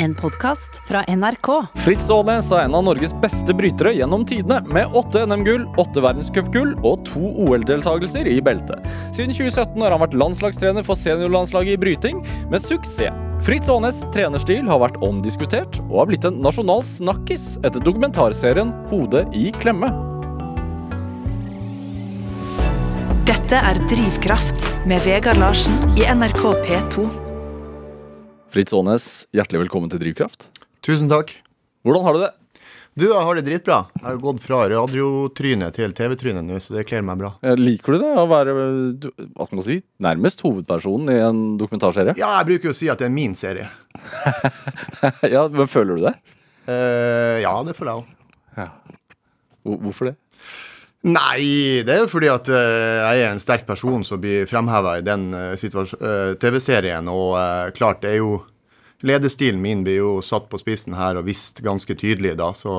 En podkast fra NRK. Fritz Aanes er en av Norges beste brytere gjennom tidene, med åtte NM-gull, åtte verdenscupgull og to OL-deltakelser i beltet. Siden 2017 har han vært landslagstrener for seniorlandslaget i bryting, med suksess. Fritz Aanes trenerstil har vært omdiskutert, og har blitt en nasjonal snakkis etter dokumentarserien Hodet i klemme. Dette er Drivkraft med Vegard Larsen i NRK P2. Fritz Aanes, hjertelig velkommen til Drivkraft. Tusen takk. Hvordan har du det? Du, jeg har det dritbra. Jeg har gått fra radiotrynet til TV-trynet nå, så det kler meg bra. Eh, Liker du det å være hva skal man si, nærmest hovedpersonen i en dokumentarserie? Ja, jeg bruker jo å si at det er min serie. ja, men Føler du det? Uh, ja, det føler jeg òg. Ja. Hvorfor det? Nei, det er fordi at eh, jeg er en sterk person som blir fremheva i den eh, eh, TV-serien. Og klart, det er jo Ledestilen min blir jo satt på spissen her og vist ganske tydelig, da, så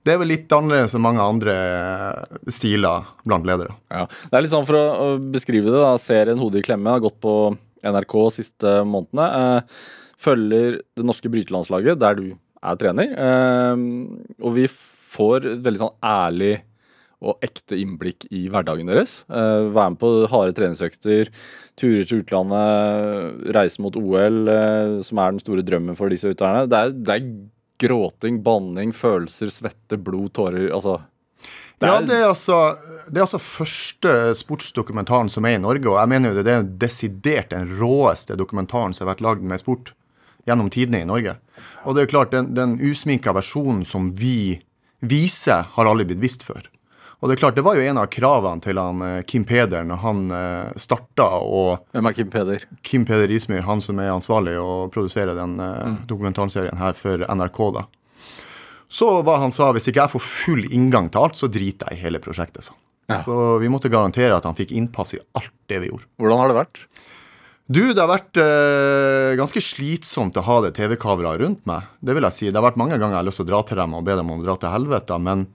det er vel litt annerledes enn mange andre stiler blant ledere. Ja. Det er litt sånn For å beskrive det, da. Serien Hodet i klemme har gått på NRK siste månedene. Følger det norske brytelandslaget, der du er trener. Og vi får et veldig sånn ærlig og ekte innblikk i hverdagen deres. Uh, være med på harde treningsøkter, turer til utlandet, reise mot OL, uh, som er den store drømmen for disse utøverne. Det det er gråting, banning, følelser, svette, blod, tårer. Altså det Ja, er- det er, altså, det er altså første sportsdokumentaren som er i Norge, og jeg mener jo det er desidert den råeste dokumentaren som har vært lagd med sport gjennom tidene i Norge. Og det er jo klart, den, den usminka versjonen som vi viser, har aldri blitt vist før. Og det er klart, det var jo en av kravene til han eh, Kim Peder når han eh, starta, og Hvem er Kim Peder? Kim Peder Ismyr, han som er ansvarlig og produserer den eh, dokumentarserien her for NRK, da. Så var han sa, hvis ikke jeg får full inngang til alt, så driter jeg i hele prosjektet. Så. Ja. så vi måtte garantere at han fikk innpass i alt det vi gjorde. Hvordan har det vært? Du, det har vært eh, ganske slitsomt å ha det TV-kameraet rundt meg. Det vil jeg si. Det har vært mange ganger jeg har lyst til å dra til dem og be dem om å dra til helvete, men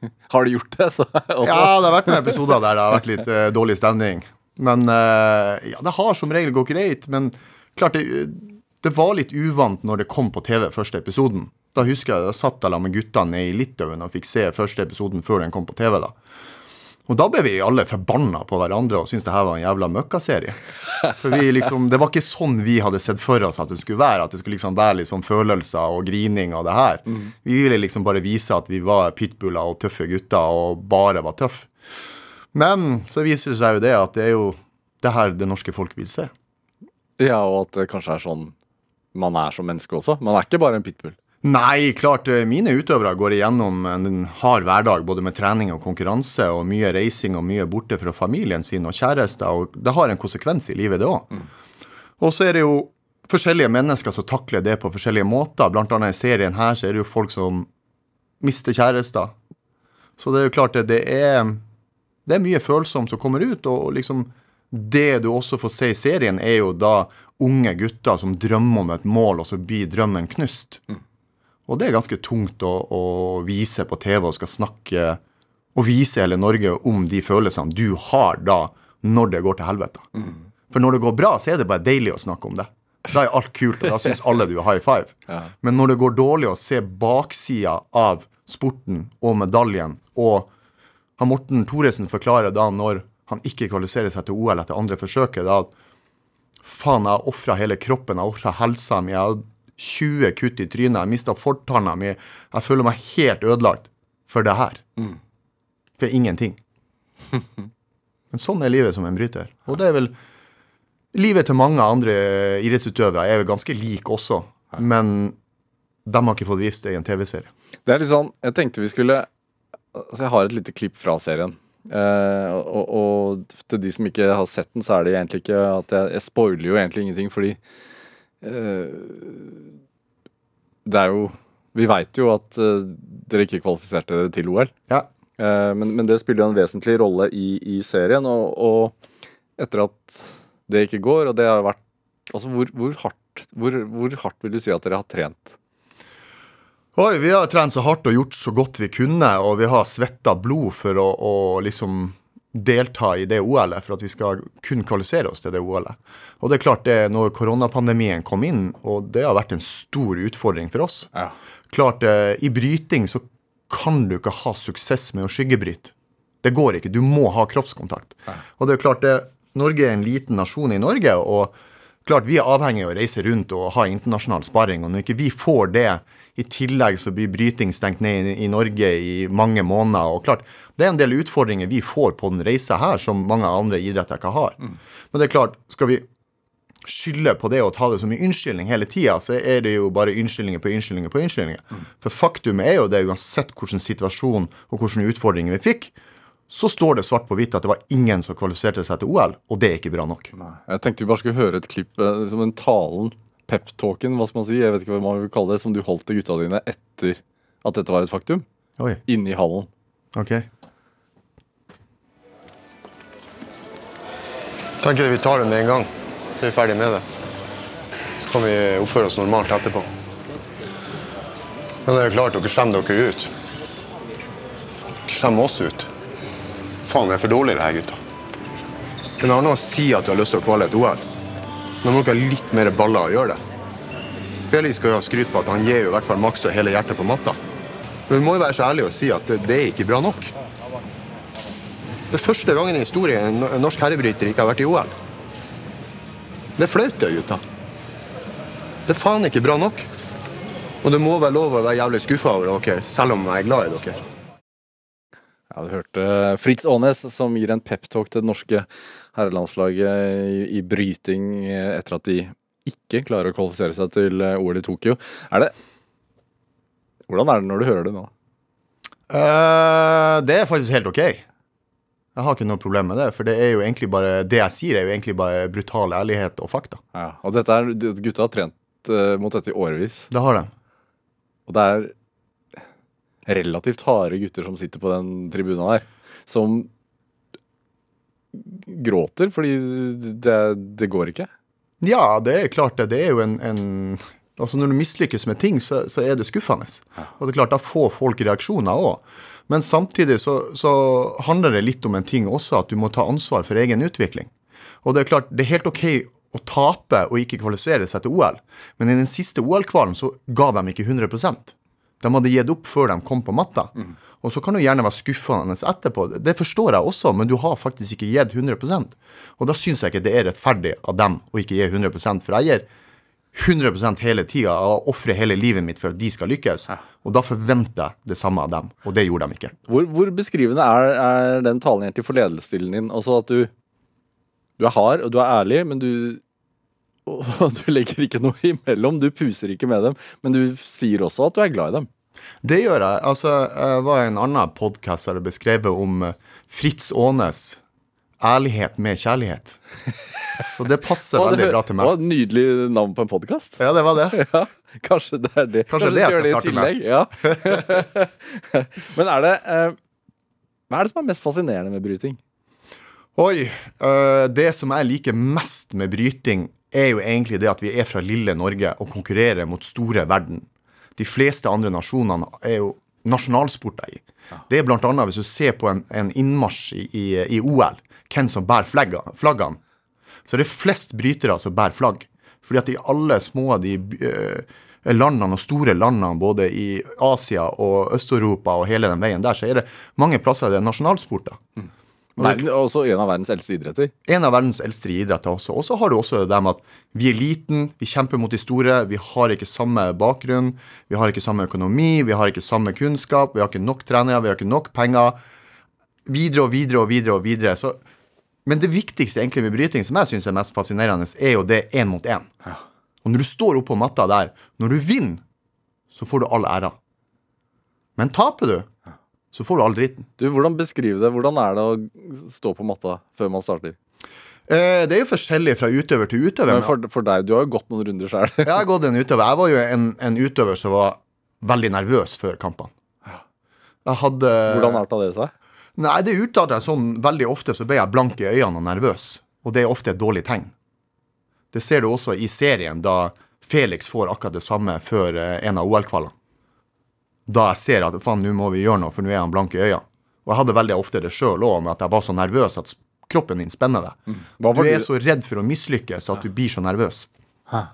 Har du gjort det? Så, også? Ja, det har vært noen episoder der det har vært litt uh, dårlig stemning. Men uh, ja, det har som regel gått greit. Men klart, det, det var litt uvant når det kom på TV første episoden. Da husker jeg da satt der med guttene i Litauen og fikk se første episoden før den kom på TV. da. Og da ble vi alle forbanna på hverandre og syntes det her var en jævla møkkaserie. For vi liksom, Det var ikke sånn vi hadde sett for oss at det skulle være. At det skulle liksom være sånn følelser og grining av det her. Vi ville liksom bare vise at vi var pitbuller og tøffe gutter og bare var tøffe. Men så viser det seg jo det at det er jo det her det norske folk vil se. Ja, og at det kanskje er sånn man er som menneske også. Man er ikke bare en pitbull. Nei, klart eh, mine utøvere går igjennom en hard hverdag både med trening og konkurranse og mye reising og mye borte fra familien sin og kjærester, og det har en konsekvens i livet, det òg. Og så er det jo forskjellige mennesker som takler det på forskjellige måter. Blant annet i serien her så er det jo folk som mister kjærester. Så det er jo klart det, er det er mye følsomt som kommer ut, og liksom det du også får se i serien, er jo da unge gutter som drømmer om et mål, og så blir drømmen knust. Og det er ganske tungt å, å vise på TV og skal snakke og vise hele Norge om de følelsene du har da når det går til helvete. For når det går bra, så er det bare deilig å snakke om det. Da er alt kult, og da syns alle du er high five. Men når det går dårlig å se baksida av sporten og medaljen, og han Morten Thoresen forklarer da når han ikke kvalifiserer seg til OL etter andre forsøket, da at faen, jeg har ofra hele kroppen, jeg har ofra helsa mi, jeg har 20 kutt i trynet, jeg mista fortanna mi, jeg føler meg helt ødelagt for det her. For ingenting. Men sånn er livet som en bryter. Og det er vel Livet til mange andre idrettsutøvere er vel ganske lik også, men de har ikke fått vist det i en TV-serie. Det er litt sånn, Jeg tenkte vi skulle Altså, jeg har et lite klipp fra serien. Uh, og, og til de som ikke har sett den, så er det egentlig ikke at jeg, jeg spoiler jo egentlig ingenting, fordi Det er jo Vi veit jo at eh, dere ikke kvalifiserte dere til OL. Ja. Eh, men, men det spiller jo en vesentlig rolle i, i serien, og, og etter at det ikke går, og det har vært Altså, hvor, hvor hardt hvor, hvor hardt vil du si at dere har trent? Oi, vi har trent så hardt og gjort så godt vi kunne, og vi har svetta blod for å, å liksom delta i det OL-et for at vi skal kun kvalifisere oss til det OL-et. Og det er klart det når koronapandemien kom inn, og det har vært en stor utfordring for oss. Ja. Klart, eh, i bryting så kan du ikke ha suksess med å skyggebryte. Det går ikke. Du må ha kroppskontakt. Og det er klart det, Norge er en liten nasjon i Norge, og klart vi er avhengig av å reise rundt og ha internasjonal sparring. Og når ikke vi får det, i tillegg så blir bryting stengt ned i, i Norge i mange måneder. Og klart, det er en del utfordringer vi får på den reisa her som mange andre idretter ikke har. Men det er klart, skal vi skylde på det og ta det som en unnskyldning hele tida, så er det jo bare unnskyldninger på unnskyldninger på unnskyldninger. For faktum er jo det, uansett hvilken situasjon og hvilke utfordringer vi fikk, så står det svart på hvitt at det var ingen som kvalifiserte seg til OL, og det er ikke bra nok. Nei. Jeg tenkte vi bare skulle høre et klipp eh, som en talen, pep-talken, hva skal man si, jeg vet ikke hva man vil kalle det, som du holdt til gutta dine etter at dette var et faktum, Oi, inne i hallen. ok. Tenker vi tar det med en gang, så er vi ferdig med det. Så kan vi oppføre oss normalt etterpå. Men det er klart, dere skjemmer dere ut. Dere skjemmer oss ut. Faen, det er for dårlig det her, gutta. Det er noe å si at du har lyst til å kvale et OL. Nå må dere ha litt mer baller å gjøre det. Felix skal jo ha skryt på at han gir jo i hvert fall maks og hele hjertet på matta. Men vi må jo være så ærlige og si at det, er ikke bra nok. Det er første gangen i historien en norsk herrebryter ikke har vært i OL. Det er flaut, det, gutta. Det er faen ikke bra nok. Og det må være lov å være jævlig skuffa over dere, selv om jeg er glad i dere. Ja, du hørte Fritz Aanes som gir en peptalk til det norske herrelandslaget i, i bryting eh, etter at de ikke klarer å kvalifisere seg til eh, OL i Tokyo. Er det Hvordan er det når du hører det nå? Uh, det er faktisk helt OK. Jeg har ikke noe problem med det, for det er jo egentlig bare det jeg sier, er jo egentlig bare brutal ærlighet og fakta. Ja, og dette er, Gutta har trent uh, mot dette i årevis, Det har de. og det er relativt harde gutter som sitter på den tribunen der, som gråter fordi det, det går ikke. Ja, det er klart det. Det er jo en, en Altså Når du mislykkes med ting, så, så er det skuffende. Og det er klart, Da får folk reaksjoner òg. Men samtidig så, så handler det litt om en ting også, at du må ta ansvar for egen utvikling. Og det er klart, det er helt OK å tape og ikke kvalifisere seg til OL, men i den siste OL-kvalen så ga de ikke 100 De hadde gitt opp før de kom på matta. Og så kan du gjerne være skuffende etterpå. Det forstår jeg også, men du har faktisk ikke gitt 100% Og da syns jeg ikke det er rettferdig av dem å ikke gi 100% for jeg gir 100% hele tida og ofrer hele livet mitt for at de skal lykkes. Og da forventer jeg det samme av dem, og det gjorde de ikke. Hvor, hvor beskrivende er, er den talen egentlig for ledelsesstilen din? Altså at du, du er hard og du er ærlig, men du og du legger ikke noe imellom. Du puser ikke med dem, men du sier også at du er glad i dem. Det gjør jeg. Altså, jeg var i en annen podkast der det beskrevet om eh, Fritz Aanes ærlighet med kjærlighet. Så det passer Å, det veldig bra til å, meg. Nydelig navn på en podkast. Ja, det var det. Ja, kanskje det er det. Kanskje det jeg skal starte med. Ja. Men er det eh, Hva er det som er mest fascinerende med bryting? Oi. øh, det som jeg liker mest med bryting, er jo egentlig det at vi er fra lille Norge og konkurrerer mot store verden. De fleste andre nasjonene er jo nasjonalsporter i. Det er annet hvis du ser på en, en innmarsj i, i, i OL, hvem som bærer flagga, flaggene, så er det flest brytere som bærer flagg. Fordi at i alle små av de øh, landene og store landene, både i Asia og Øst-Europa og hele den veien der, så er det mange plasser det er nasjonalsporter. Verden, også en av verdens eldste idretter. En av verdens eldste idretter også. Og så har du også det med at vi er liten, vi kjemper mot de store, vi har ikke samme bakgrunn, vi har ikke samme økonomi, vi har ikke samme kunnskap, vi har ikke nok trenere, vi har ikke nok penger. Videre og videre og videre og videre. Så, men det viktigste egentlig med bryting, som jeg syns er mest fascinerende, er jo det én mot én. Og når du står oppå matta der, når du vinner, så får du all æra. Men taper du, så får du all dritten. Du, Hvordan beskrive det? Hvordan er det å stå på matta før man starter? Eh, det er jo forskjellig fra utøver til utøver. Men for, for deg, du har jo gått noen runder sjøl. Jeg har gått en utøver. Jeg var jo en, en utøver som var veldig nervøs før kampene. Jeg hadde Hvordan arta det seg? Nei, det utarta sånn veldig ofte, så ble jeg blank i øynene og nervøs. Og det er ofte et dårlig tegn. Det ser du også i serien, da Felix får akkurat det samme før eh, en av OL-kvalene. Da jeg ser at faen, nå må vi gjøre noe, for nå er han blank i øya. Og jeg hadde veldig ofte det sjøl òg, med at jeg var så nervøs at kroppen din spenner deg. Mm. Du er du- så redd for å mislykkes at du blir så nervøs. Hæ.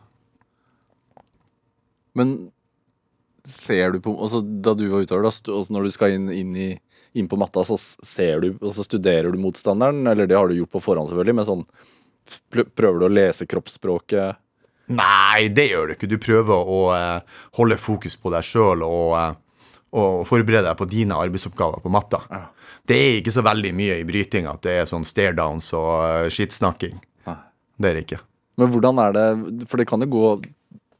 Men ser du på altså, Da du var utover, da, altså, når du skal inn, inn, i, inn på matta, så ser du Og så studerer du motstanderen, eller det har du gjort på forhånd, selvfølgelig, men sånn Prøver du å lese kroppsspråket? Nei, det gjør du ikke. Du prøver å eh, holde fokus på deg sjøl og, eh, og forberede deg på dine arbeidsoppgaver på matta. Det er ikke så veldig mye i bryting at det er sånn stare-downs og uh, skittsnakking. Nei. Det er det ikke. Men hvordan er det For det kan jo gå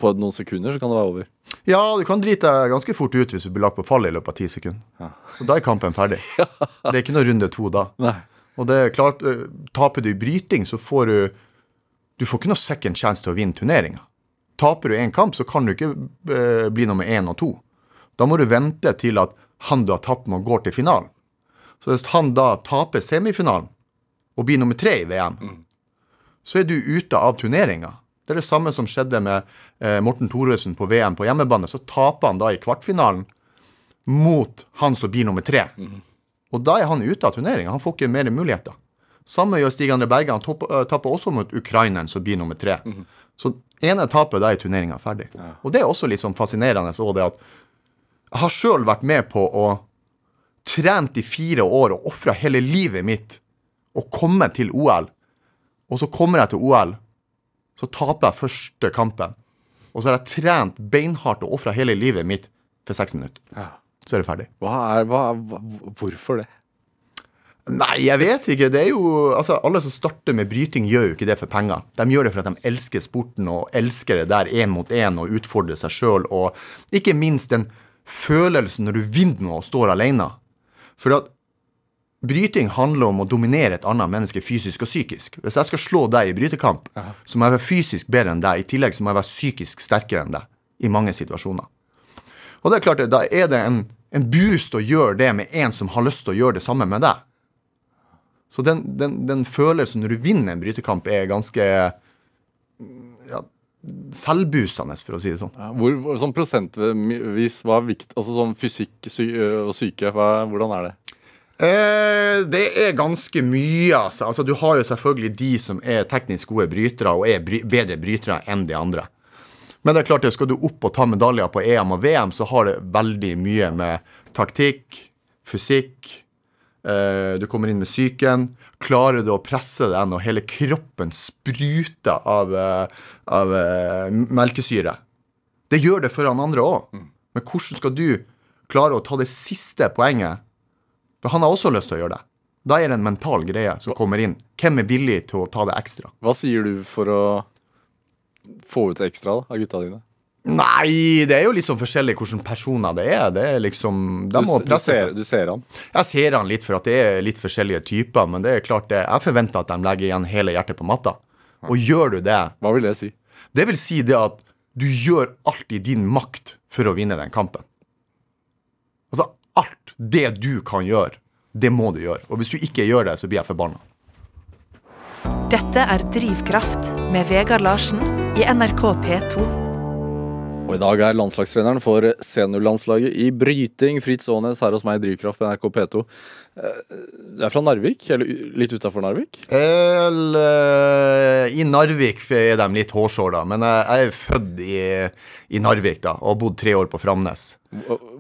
på noen sekunder, så kan det være over. Ja, du kan drite deg ganske fort ut hvis du blir lagt på fall i løpet av ti sekunder. Og da er kampen ferdig. Det er ikke noe runde to da. Nei. Og det er klart, eh, taper du i bryting, så får du Du får ikke noe second chance til å vinne turneringa. Taper du én kamp, så kan du ikke eh, bli nummer én og to. Da må du vente til at han du har tapt med, går til finalen. Så hvis han da taper semifinalen og blir nummer tre i VM, så er du ute av turneringa. Det er det samme som skjedde med eh, Morten Thoresen på VM på hjemmebane. Så taper han da i kvartfinalen mot han som blir nummer tre. Og da er han ute av turneringa. Han får ikke mer muligheter. Samme gjør Stig André Berge. Han øh, taper også mot ukraineren, som blir nummer tre. Så ene tapet, da er turneringa ferdig. Og det er også litt sånn fascinerende Så det at har sjøl vært med på å trent i fire år og ofra hele livet mitt og komme til OL. Og så kommer jeg til OL, så taper jeg første kampen. Og så har jeg trent beinhardt og ofra hele livet mitt for seks minutter. Så er det ferdig. Hva er, hva, hva, hvorfor det? Nei, jeg vet ikke. Det er jo, altså Alle som starter med bryting, gjør jo ikke det for penger. De gjør det for at de elsker sporten og elsker det der én mot én og utfordrer seg sjøl. Og ikke minst den følelsen når du vinner noe og står alene. For at bryting handler om å dominere et annet menneske fysisk og psykisk. Hvis jeg skal slå deg i brytekamp, så må jeg være fysisk bedre enn deg. I tillegg så må jeg være psykisk sterkere enn deg i mange situasjoner. Og det er klart, da er det en, en boost å gjøre det med en som har lyst til å gjøre det samme med deg. Så den, den, den følelsen når du vinner en brytekamp, er ganske ja, selvboostende, for å si det sånn. Ja, hvor, sånn prosentvis, hva er viktig? Altså sånn fysikk sy og syke, hva, hvordan er det? Eh, det er ganske mye, altså. altså. Du har jo selvfølgelig de som er teknisk gode brytere, og er bry bedre brytere enn de andre. Men det er klart, det skal du opp og ta medaljer på EM og VM, så har det veldig mye med taktikk, fysikk Du kommer inn med psyken. Klarer du å presse deg når hele kroppen spruter av, eh, av eh, melkesyre? Det gjør det for han andre òg. Men hvordan skal du klare å ta det siste poenget? For han har også lyst til å gjøre det. Da er det en mental greie som kommer inn. Hvem er villig til å ta det ekstra? Hva sier du for å få ut ekstra da, av gutta dine? Nei, det er jo litt sånn forskjellig hvilke personer det er. Det er liksom, De må du, du, presse ser, seg. du ser han. Jeg ser han litt for at det er litt forskjellige typer, men det er klart det. Jeg forventer at de legger igjen hele hjertet på matta. Og gjør du det, Hva vil det si? det vil si det at du gjør alt i din makt for å vinne den kampen. Altså, alt det du kan gjøre, det må du gjøre. Og hvis du ikke gjør det, så blir jeg forbanna. Dette er Drivkraft med Vegard Larsen i NRK P2. Og i dag er landslagstreneren for seniorlandslaget i bryting, Fritz Aanes, her hos meg i Drivkraft på NRK P2. Eh, Du er fra Narvik, eller litt utafor Narvik? El, eh, I Narvik er de litt hårsåra, men jeg, jeg er født i, i Narvik da, og har bodd tre år på Framnes.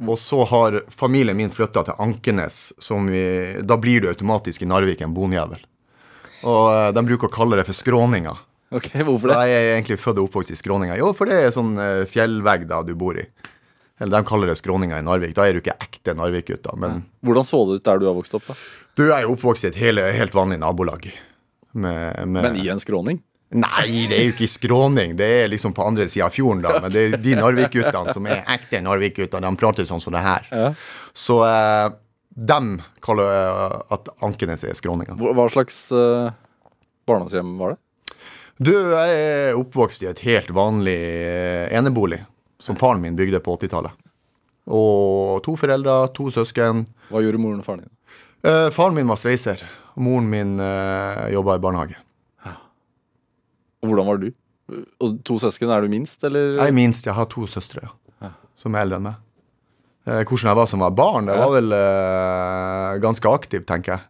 Og så har familien min flytta til Ankenes, som vi, da blir du automatisk i Narvik en bonjævel. Og eh, de bruker å kalle det for skråninga. Ok, hvorfor det? jeg er egentlig født og oppvokst i skråninga. Jo, for det er sånn eh, fjellvegg da du bor i. Eller de kaller det skråninga i Narvik. Da er du ikke ekte Narvik-gutt. Men Hvordan så det ut der du har vokst opp? da? du er jo oppvokst i et hele, helt vanlig nabolag. Med, med Men i en skråning? Nei, det er jo ikke i skråning. Det er liksom på andre sida av fjorden, da. Men det er de Narvik-guttene som er ekte Narvik-gutter. De prater sånn som det her. Ja. Så eh, dem kaller at Ankenes er skråninga. Hva slags eh, barndomshjem var det? Du, jeg er oppvokst i et helt vanlig eh, enebolig som faren min bygde på 80-tallet. Og to foreldre, to søsken. Hva gjorde moren og faren din? Eh, faren min var sveiser. Og moren min eh, jobba i barnehage. Og hvordan var du? Og to søsken, er du minst, eller? Jeg er minst. Jeg har to søstre ja, som er eldre enn meg. Eh, hvordan jeg var som var barn. Jeg var vel eh, ganske aktiv, tenker jeg.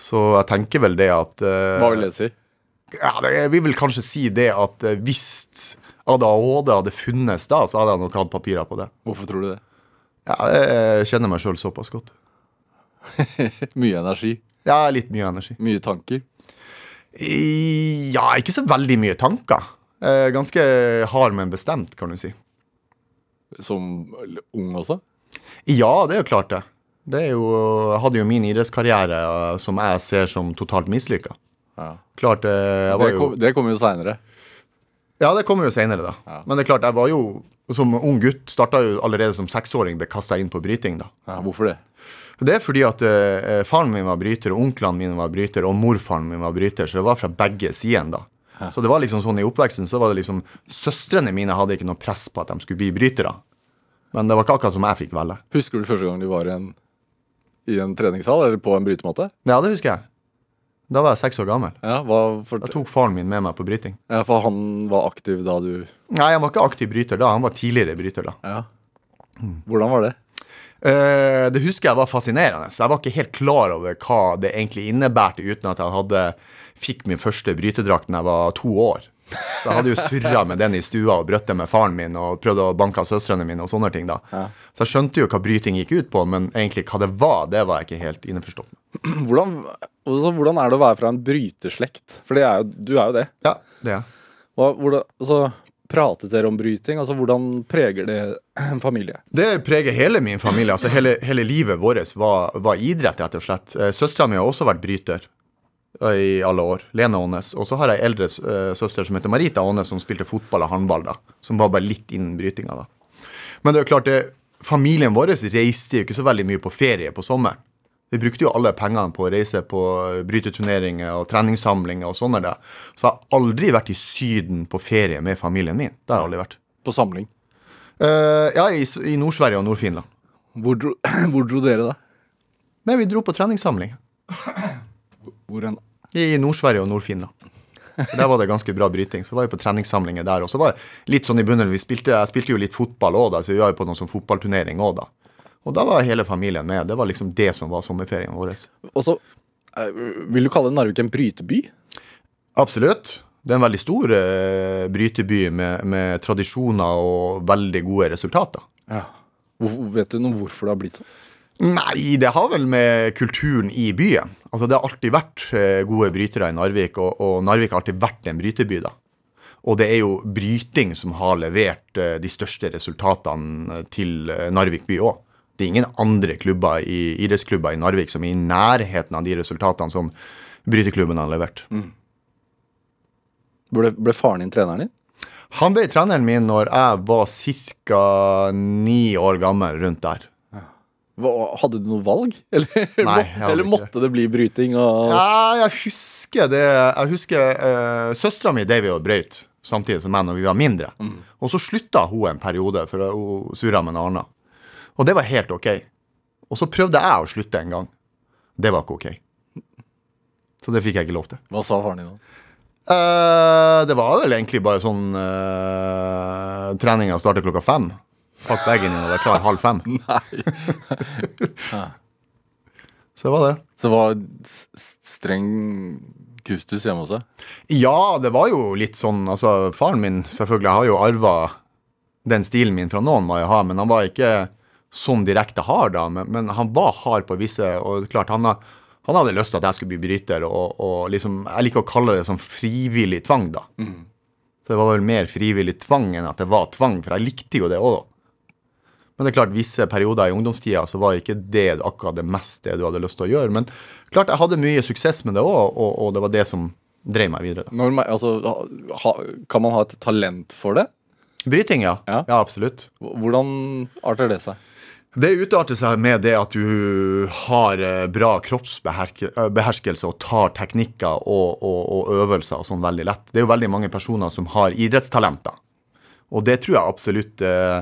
Så jeg tenker vel det at eh, Hva vil det si? Ja, Jeg vil kanskje si det at eh, hvis ADHD hadde funnes da, så hadde jeg nok hatt papirer på det. Hvorfor tror du det? Ja, Jeg kjenner meg sjøl såpass godt. Mye energi. Ja, litt mye energi. Mye tanker. Ja, ikke så veldig mye tanker. Eh, ganske hard, men bestemt, kan du si. Som ung også? Ja, det er jo klart det. Det er jo, jeg hadde jo min idrettskarriere eh, som jeg ser som totalt mislykka. Ja. Klart, eh, Det, jo kom, det kommer jo seinere. Ja, det kommer jo senere, da. Ja. Men det er klart, jeg var jo som ung gutt Starta jo allerede som seksåring, ble kasta inn på bryting, da. Ja, hvorfor det? Det er fordi at eh, faren min var bryter, og onklene mine var bryter, og morfaren min var bryter, så det var fra begge sidene, da. Så det var liksom sånn i oppveksten så var det liksom Søstrene mine hadde ikke noe press på at de skulle bli brytere. Men det var ikke akkurat som jeg fikk velge. Husker du første gang du var i en, i en treningssal eller på en brytemåte? Ja, det husker jeg. Da var jeg seks år gammel. Ja, hva for, Da tok faren min med meg på bryting. ja, for han var aktiv da du Nei, han var ikke aktiv bryter da, han var tidligere bryter da. Ja. Hvordan var det? Eh, det husker jeg var fascinerende. Så jeg var ikke helt klar over hva det egentlig innebærte, uten at jeg hadde fikk min første brytedrakt da jeg var to år. Så jeg hadde jo surra med den i stua og brøtte med faren min og prøvde å banke søstrene mine og sånne ting. da. Så jeg skjønte jo hva bryting gikk ut på, men egentlig hva det var, det var jeg ikke helt innforstått med. Hvordan, også, hvordan er det å være fra en bryterslekt? For det er jo, du er jo det. Ja, det er. Hva, hvordan, altså, pratet dere om bryting? Altså, Hvordan preger det en familie? Det preger hele min familie. altså Hele, hele livet vårt var, var idrett, rett og slett. Eh, Søstera mi har også vært bryter i alle år. Lene Aanes. Og så har jeg eldre eh, søster som heter Marita Aanes, som spilte fotball og håndball. da, Som var bare litt innen brytinga. da. Men det er jo klart, det, familien vår reiste jo ikke så veldig mye på ferie på sommeren. Vi brukte jo alle pengene på å reise på bryteturneringer og treningssamlinger og sånne der. Så jeg har aldri vært i Syden på ferie med familien min. Det har jeg aldri vært. På samling? Uh, ja, i, i Nord-Sverige og Nord-Finland. Hvor hvor dro dere da? Nei, vi dro på treningssamling. Hvor hen? I Nord-Sverige og Nord-Finland. For Der var det ganske bra bryting. Så var vi på treningssamlinger der. Og så var jeg litt sånn i bunnen, vi spilte, Jeg spilte jo litt fotball òg, så vi var jo på noen sånn fotballturnering òg, da. Og da var hele familien med. Det var liksom det som var sommerferien vår. Og så eh, Vil du kalle Narvik en bryteby? Absolutt. Det er en veldig stor eh, bryteby med, med tradisjoner og veldig gode resultater. Ja. Hvor, vet du noe hvorfor det har blitt sånn? Nei, det har vel med kulturen i byen. Altså, Det har alltid vært eh, gode brytere i Narvik, og, og Narvik har alltid vært en bryteby. da. Og det er jo bryting som har levert eh, de største resultatene til eh, Narvik by òg. Det er ingen andre klubber i, idrettsklubber i Narvik som er i nærheten av de resultatene som bryteklubben har levert. Ble, ble faren din treneren din? Han ble treneren min når jeg var ca. ni år gammel, rundt der. Hadde du noe valg? Eller, Nei, eller måtte det bli bryting? Og, Ja, jeg husker det. Jeg husker uh, Søstera mi drev og brøyt samtidig som meg når vi var mindre. Og så slutta hun en periode, for hun surra med en annen. Og det var helt OK. Og så prøvde jeg å slutte en gang. Det var ikke OK. Så det fikk jeg ikke lov til. Hva sa faren din da? Uh, det var vel egentlig bare sånn uh, Treninga starter klokka fem. Pakk bagen din og er klar halv fem. Nei. Så det var det. Så det var streng kustus hjemme hos deg? Ja, det var jo litt sånn Altså, faren min selvfølgelig har jo arva den stilen min fra noen, må jeg ha, men han var ikke sånn direkte hard da. Men, men han var hard på visse, og klart, han, han hadde lyst til at jeg skulle bli bryter, og, og liksom Jeg liker å kalle det sånn frivillig tvang, da. Så det var vel mer frivillig tvang enn at det var tvang, for jeg likte jo det òg. Men det er klart, visse perioder i ungdomstida så var ikke det akkurat det mest det du hadde lyst til å gjøre. Men klart, jeg hadde mye suksess med det òg, og, og det var det som drev meg videre. Når, ma- altså, ha, kan man ha et talent for det? Bryting, ja. Ja. Ja, absolutt. Hvordan arter det seg? Det utarter seg med det at du har eh, bra kroppsbeherskelse og tar teknikker og, og, og øvelser og sånn veldig lett. Det er jo veldig mange personer som har idrettstalenter. Og det tror jeg absolutt eh,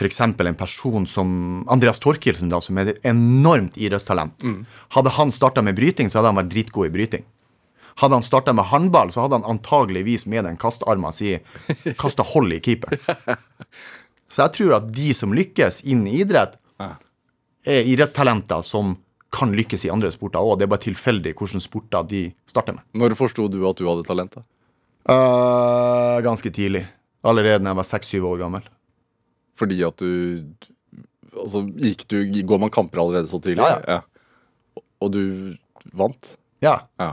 F.eks. en person som Andreas Thorkildsen, da, som er et enormt idrettstalent. Hadde han starta med bryting, så hadde han vært dritgod i bryting. Hadde han starta med håndball, så hadde han antageligvis med den kastearma si kasta hold i keeper. Så jeg tror at de som lykkes innen idrett, er idrettstalenter som kan lykkes i andre sporter òg. Det er bare tilfeldig hvilke sporter de starter med. Når forsto du at du hadde talenter? Eh, ganske tidlig. Allerede da jeg var seks-syv år gammel. Fordi at du Altså, gikk du Går man kamper allerede så tidlig? Ja, ja. Og- Og du vant? Ja. Ja.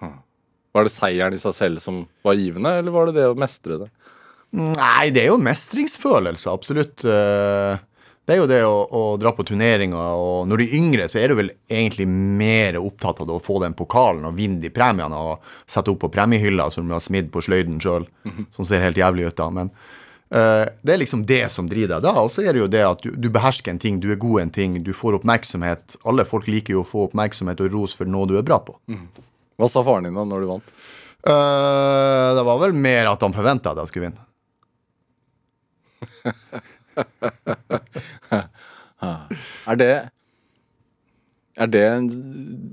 Hm. Var det seieren i seg selv som var givende, eller var det det å mestre det? Nei, det er jo mestringsfølelse, absolutt. Eh, Det er jo det å, å dra på turneringer, og når du er yngre, så er du vel egentlig mer opptatt av å få den pokalen og vinne de premiene og sette opp på premiehylla som du har smidd på sløyden sjøl, som ser helt jævlig ut da. Men det er liksom det som driver deg da. Og så er det jo det at du, du behersker en ting, du er god i en ting, du får oppmerksomhet. Alle folk liker jo å få oppmerksomhet og ros for noe du er bra på. Hva sa faren din da når du vant? Uh, det var vel mer at han forventa at jeg skulle vinne. Er det Er det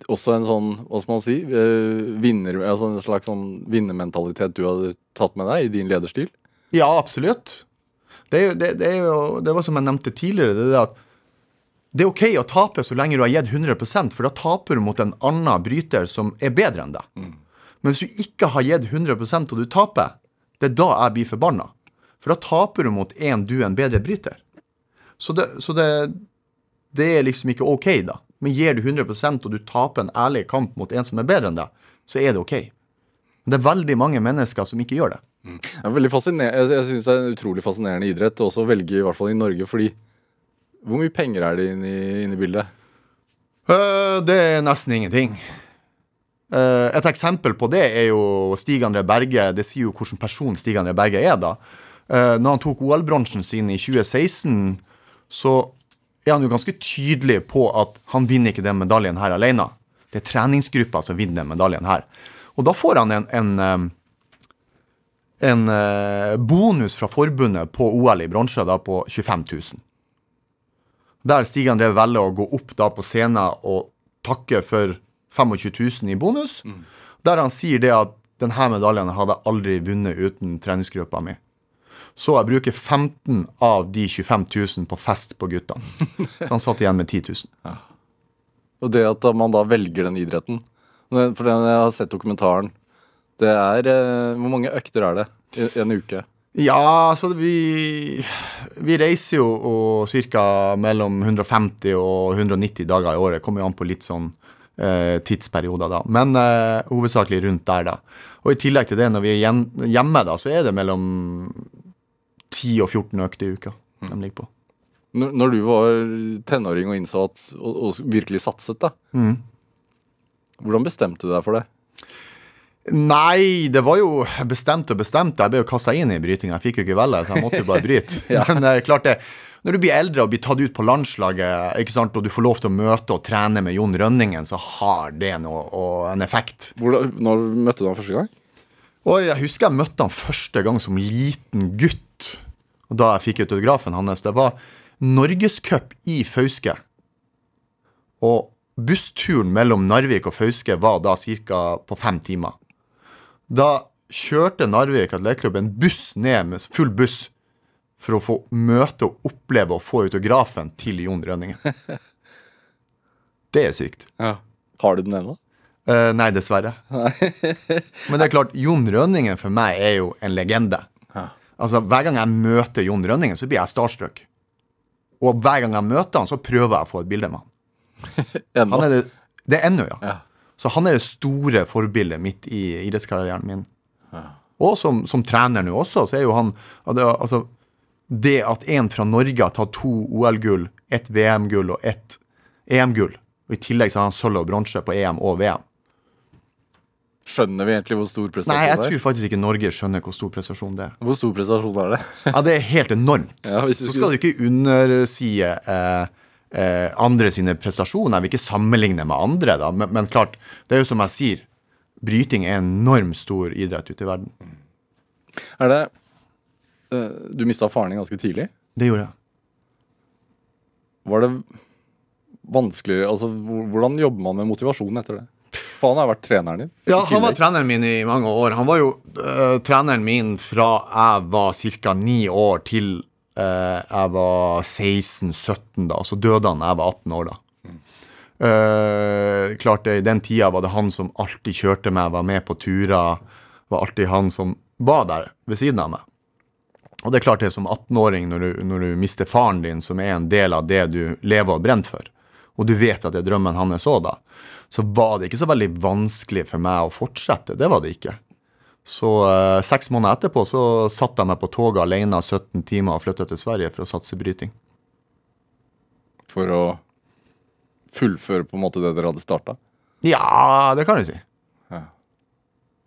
også en sånn, hva skal man si, eh, vinner, altså en slags sånn vinnermentalitet du hadde tatt med deg i din lederstil? Ja, absolutt. Det, er jo, det, det, er jo, det var som jeg nevnte tidligere, det er at det er OK å tape så lenge du har gitt 100 for da taper du mot en annen bryter som er bedre enn deg. Men hvis du ikke har gitt 100% og du taper, det er da jeg blir forbanna. For da taper du mot en du er en bedre bryter. Så det, så det, det er liksom ikke OK, da. Men gir du 100% og du taper en ærlig kamp mot en som er bedre enn deg, så er det OK. Men det er veldig mange mennesker som ikke gjør det. Er Jeg, synes det er en utrolig fascinerende idrett også å velge, i hvert fall i Norge, fordi hvor mye penger er det inne i, inn i bildet? Uh, det er nesten ingenting. Uh, et eksempel på det er jo Stig André Berge. Det sier jo hvilken person Stig André Berge er, da. Uh, når han tok OL-bronsen sin i 2016, så er han jo ganske tydelig på at han vinner ikke den medaljen her alene. Det er treningsgruppa som vinner den medaljen her. Og da får han en, en, en øh, bonus fra forbundet på OL i bronse på 25 000 der Stig André velger å gå opp da på scenen og takke for 25 000 i bonus. Der han sier det at denne medaljen hadde jeg aldri vunnet uten treningsgruppa mi. Så jeg bruker 15 av de 25 000 på fest på guttene. Så han satt igjen med 10 000. Og det at man da velger den idretten. For den jeg har sett dokumentaren, det er eh, Hvor mange økter er det i en uke? Ja, altså vi, vi reiser jo ca. mellom 150 og 190 dager i året. Kommer jo an på litt sånn eh, tidsperioder, da. Men eh, hovedsakelig rundt der, da. Og i tillegg til det, når vi er hjemme, da, så er det mellom 10 og 14 økter i uka de ligger på. Når, når du var tenåring og innså at og, og virkelig satset, da. Hvordan bestemte du deg for det? Nei, det var jo bestemt og bestemt. Jeg ble jo kasta inn i brytinga. Jeg fikk jo ikke velge, så jeg måtte jo bare bryte. Men eh, klart det, når du blir eldre og blir tatt ut på landslaget, ikke sant, og du får lov til å møte og trene med Jon Rønningen, så har det noe, og en effekt. Hvordan, når møtte du ham første gang? Og jeg husker jeg møtte han første gang som liten gutt. Og da jeg fikk autografen hans, det var Norgescup i Fauske. Og bussturen mellom Narvik og Fauske var da ca. på fem timer. Da kjørte Narvik atletklubb en buss ned med full buss for å få møte og oppleve og få autografen til Jon Rønningen. Det er sykt. Har du den ennå? Eh, nei, dessverre. Men det er klart, Jon Rønningen for meg er jo en legende. Altså, Hver gang jeg møter Jon Rønningen, så blir jeg starstruck. Og hver gang jeg møter han, så prøver jeg å få et bilde med han. Han er det, det er ennå, ja. Ja. Så han er det store forbildet mitt i idrettskarrieren min. Og som, som trener nå også, så er jo han altså, Det at en fra Norge har tatt to OL-gull, ett VM-gull og ett EM-gull, og i tillegg så har han sølv og bronse på EM og VM Skjønner vi egentlig hvor stor prestasjon det er? Nei, jeg tror faktisk ikke Norge skjønner hvor stor prestasjon det er. Hvor stor prestasjon er det? Ja, Det er helt enormt. Ja, Så skal du ikke underside eh, eh, andre sine prestasjoner. Jeg vil ikke sammenligne med andre, da. Men, men klart, det er jo som jeg sier, bryting er en enormt stor idrett ute i verden. Er det eh, Du mista faren din ganske tidlig. Det gjorde jeg. Var det vanskelig Altså, hvordan jobber man med motivasjon etter det? For han har vært treneren din. Ja, han var treneren min i mange år. Han var jo øh, treneren min fra jeg var ca. ni år til jeg var 16-17, da. Så døde han da jeg var 18 år, da. Eh, klart det, I den tida var det han som alltid kjørte meg, var med på turer. Var alltid han som var der ved siden av meg. Og det er klart det som 18-åring, når, når du mister faren din, som er en del av det du lever og brenner for, og du vet at det er drømmen hans så da, så var det ikke så veldig vanskelig for meg å fortsette. Det var det ikke. Så eh, seks måneder etterpå så satte jeg meg på toget alene 17 timer og flytta til Sverige for å satse bryting. For å fullføre på en måte det dere hadde starta. Ja, det kan jeg si.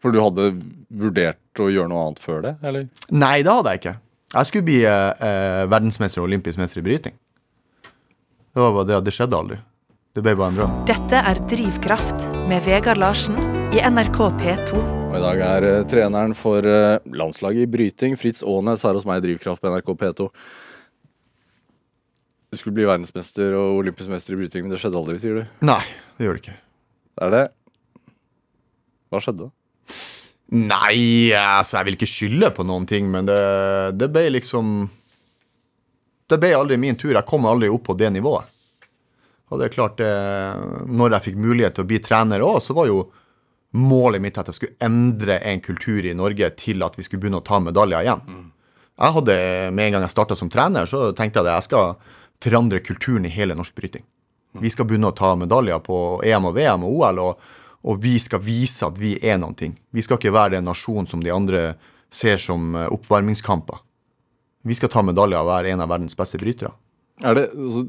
For du hadde vurdert å gjøre noe annet før det, eller? Nei, det hadde jeg ikke. Jeg skulle bli eh, eh, verdensmester og olympisk mester i bryting. Det var bare det, det skjedde aldri. Det ble bare en drøm. Dette er Drivkraft med Vegard Larsen i NRK P2. Og I dag er eh, treneren for eh, landslaget i bryting, Fritz Aanes, her hos meg i Drivkraft på NRK P2. Du skulle bli verdensmester og olympisk mester i bryting, men det skjedde aldri, sier du. Nei, det gjør det ikke. Er det Hva skjedde? Nei, altså, jeg vil ikke skylde på noen ting, men det, det ble liksom Det ble aldri min tur. Jeg kom aldri opp på det nivået. Og det er klart, det, når jeg fikk mulighet til å bli trener òg, så var jo målet mitt at jeg skulle endre en kultur i Norge til at vi skulle begynne å ta medaljer igjen. Jeg hadde, Med en gang jeg starta som trener, så tenkte jeg at jeg skal forandre kulturen i hele norsk bryting. Vi skal begynne å ta medaljer på EM og VM og OL, og, og vi skal vise at vi er noen ting. Vi skal ikke være den nasjonen som de andre ser som eh, oppvarmingskamper. Vi skal ta medaljer og være en av verdens beste brytere. Er det altså,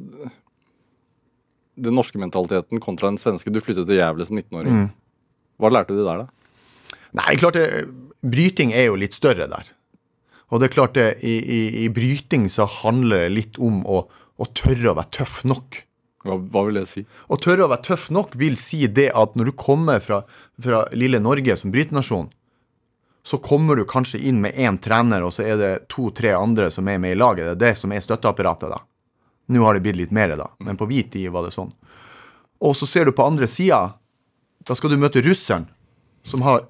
Den norske mentaliteten kontra den svenske. Du flyttet til Gävle som 19-åring. Hva lærte du der, da? Nei, klart det, bryting er jo litt større der. Og det er klart det, i, i, i bryting så handler det litt om å, å tørre å være tøff nok. Hva, hva vil det si? Å tørre å være tøff nok vil si det at når du kommer fra, fra lille Norge som brytenasjon, så kommer du kanskje inn med én trener, og så er det to-tre andre som er med i laget. Det er det som er støtteapparatet, da. Nå har det blitt litt mer, da, men på hvit tid var det sånn. Og så ser du på andre sida, da skal du møte russeren, som, har,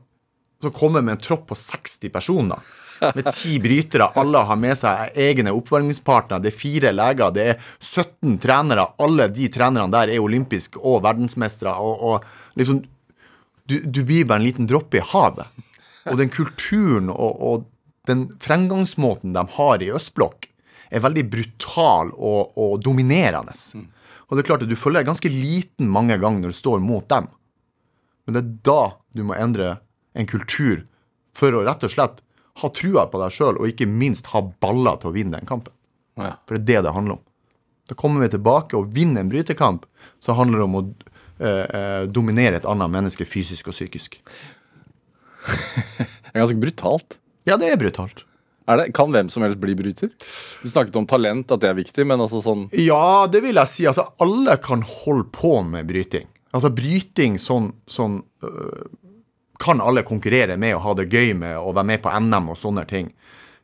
som kommer med en tropp på 60 personer. Med ti brytere. Alle har med seg egne oppvarmingspartnere. Det er fire leger, det er 17 trenere. Alle de trenerne der er olympiske og verdensmestere. Og, og liksom du, du blir bare en liten dråpe i havet. Og den kulturen og, og den fremgangsmåten de har i østblokk, er veldig brutal og, og dominerende. Og det er klart at du føler deg ganske liten mange ganger når du står mot dem. Men det er da du må endre en kultur for å rett og slett ha trua på deg sjøl, og ikke minst ha baller til å vinne den kampen. Ja. For det er det det handler om. Da kommer vi tilbake og vinner en brytekamp, så handler det om å eh, eh, dominere et annet menneske fysisk og psykisk. Det er ganske brutalt. Ja, det er brutalt. Det, kan hvem som helst bli bryter? Du snakket om talent, at det er viktig, men altså sånn Ja, det vil jeg si. Altså, alle kan holde på med bryting. Altså, bryting sånn, sånn øh, kan alle konkurrere med og ha det gøy med og være med på NM og sånne ting.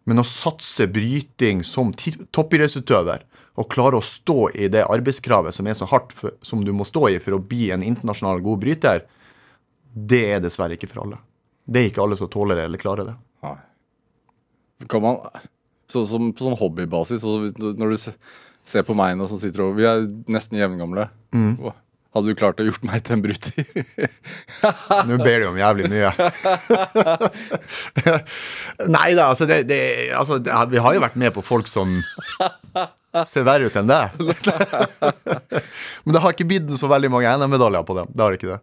Men å satse bryting som toppidrettsutøver og klare å stå i det arbeidskravet som er så hardt for, som du må stå i for å bli en internasjonal god bryter, det er dessverre ikke for alle. Det er ikke alle som tåler det eller klarer det. Nei. Kan man så, som, På sånn hobbybasis så, Når du ser på meg nå som sitter over Vi er nesten jevngamle. Hva- Hadde du klart å gjort meg til en bruter? Nå ber du om jævlig mye. Nei da, altså, det, det, altså det, Vi har jo vært med på folk som ser verre ut enn det. Men det har ikke blitt så veldig mange NM-medaljer på det. Det har ikke det.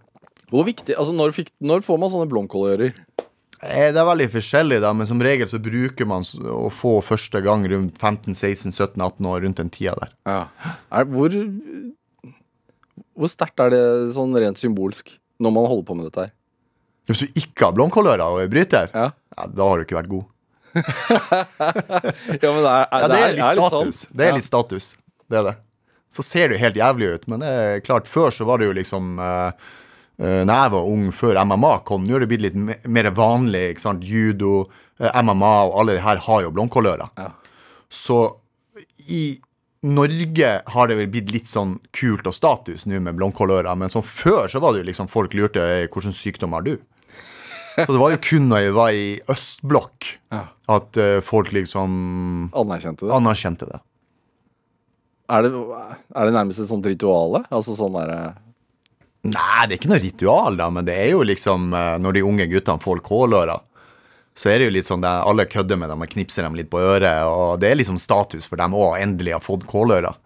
Hvor viktig, altså Når, fikk, når får man sånne blomkålører? Eh, Det er veldig forskjellig, da, men som regel så bruker man å få første gang rundt 15-16-17-18 år, rundt den tida der. Ja. Er, hvor hvor sterkt er det sånn rent symbolsk når man holder på med dette her? Hvis du ikke har blomkålører og er bryter, Ja, ja, da har du ikke vært god. ja men det er, Ja, det er litt er, status. Det er litt status. Det er det. Så ser det jo helt jævlig ut, men det er klart, før så var det jo liksom uh, Når jeg var ung, før MMA kom, nå er det blitt litt mer vanlig. ikke sant? Judo, eh, MMA og alle de her har jo blomkålører. Ja. Så i Norge har det vel blitt litt sånn kult og status nå med blomkålører, men sånn før så var det jo liksom folk lurte «Hey, hvilken sykdom har du? Så det var jo kun når jeg var i østblokk Ja. at eh, folk liksom Anerkjente det. anerkjente det. Er det, er det nærmest et sånt rituale? Altså sånn derre Nei, det er ikke noe ritual, da, men det er jo liksom eh, når de unge guttene får kålører, så er det jo litt sånn at alle kødder med dem og knipser dem litt på øret, og det er liksom status for dem òg, endelig har fått kålører.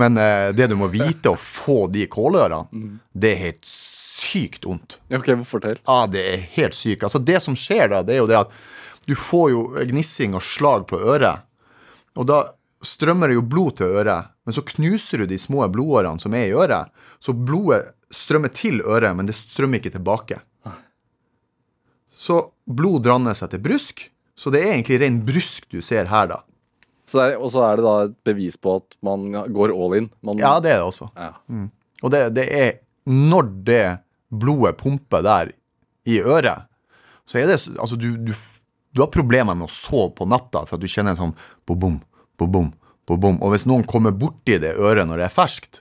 Men eh, det du må vite å få de kålørene, det er helt sykt vondt. Ok, fortell. Ja, det er helt sykt. Altså, det som skjer da, det er jo det at du får jo gnissing og slag på øret, og da strømmer det jo blod til øret, men så knuser du de små blodårene som er i øret, så blodet strømmer til øret, men det strømmer ikke tilbake. Så blod dranner seg til brusk, så det er egentlig ren brusk du ser her, da. Og så er det da et bevis på at man går all in. Man, Ja, det er det også. Ja. Og det, det er når det blodet pumper der i øret, så er det Altså, du, du, du har problemer med å sove på natta for at du kjenner en sånn bo-bom, bo-bom, bo-bom. Og hvis noen kommer borti det øret når det er ferskt,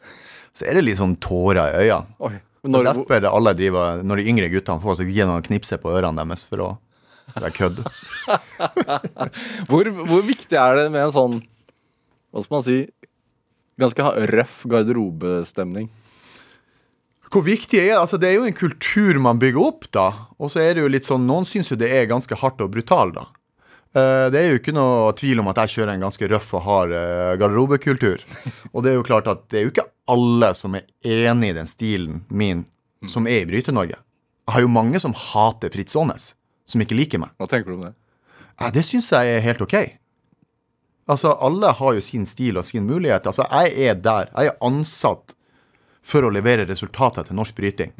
så er det litt sånn tårer i øynene. Oi. Når, Derfor er det alle driver, når de yngre guttene får, så gir de knipse på ørene deres for å være kødd. hvor, hvor viktig er det med en sånn Hva skal man si Ganske røff garderobestemning? Hvor viktig er det? Altså, det er jo en kultur man bygger opp, da. Og så er det jo litt sånn Noen syns jo det er ganske hardt og brutalt, da. Eh, Det er jo ikke noe tvil om at jeg kjører en ganske røff og hard eh, garderobekultur. Og det er jo klart at det er jo ikke alle som er enig i den stilen min som er i Bryte-Norge. Jeg har jo mange som hater Fritz Aanes, som ikke liker meg. Hva tenker du om det? Ja, det syns jeg er helt OK. Altså, alle har jo sin stil og sin mulighet. Altså, jeg er der. Jeg er ansatt for å levere resultater til norsk bryting.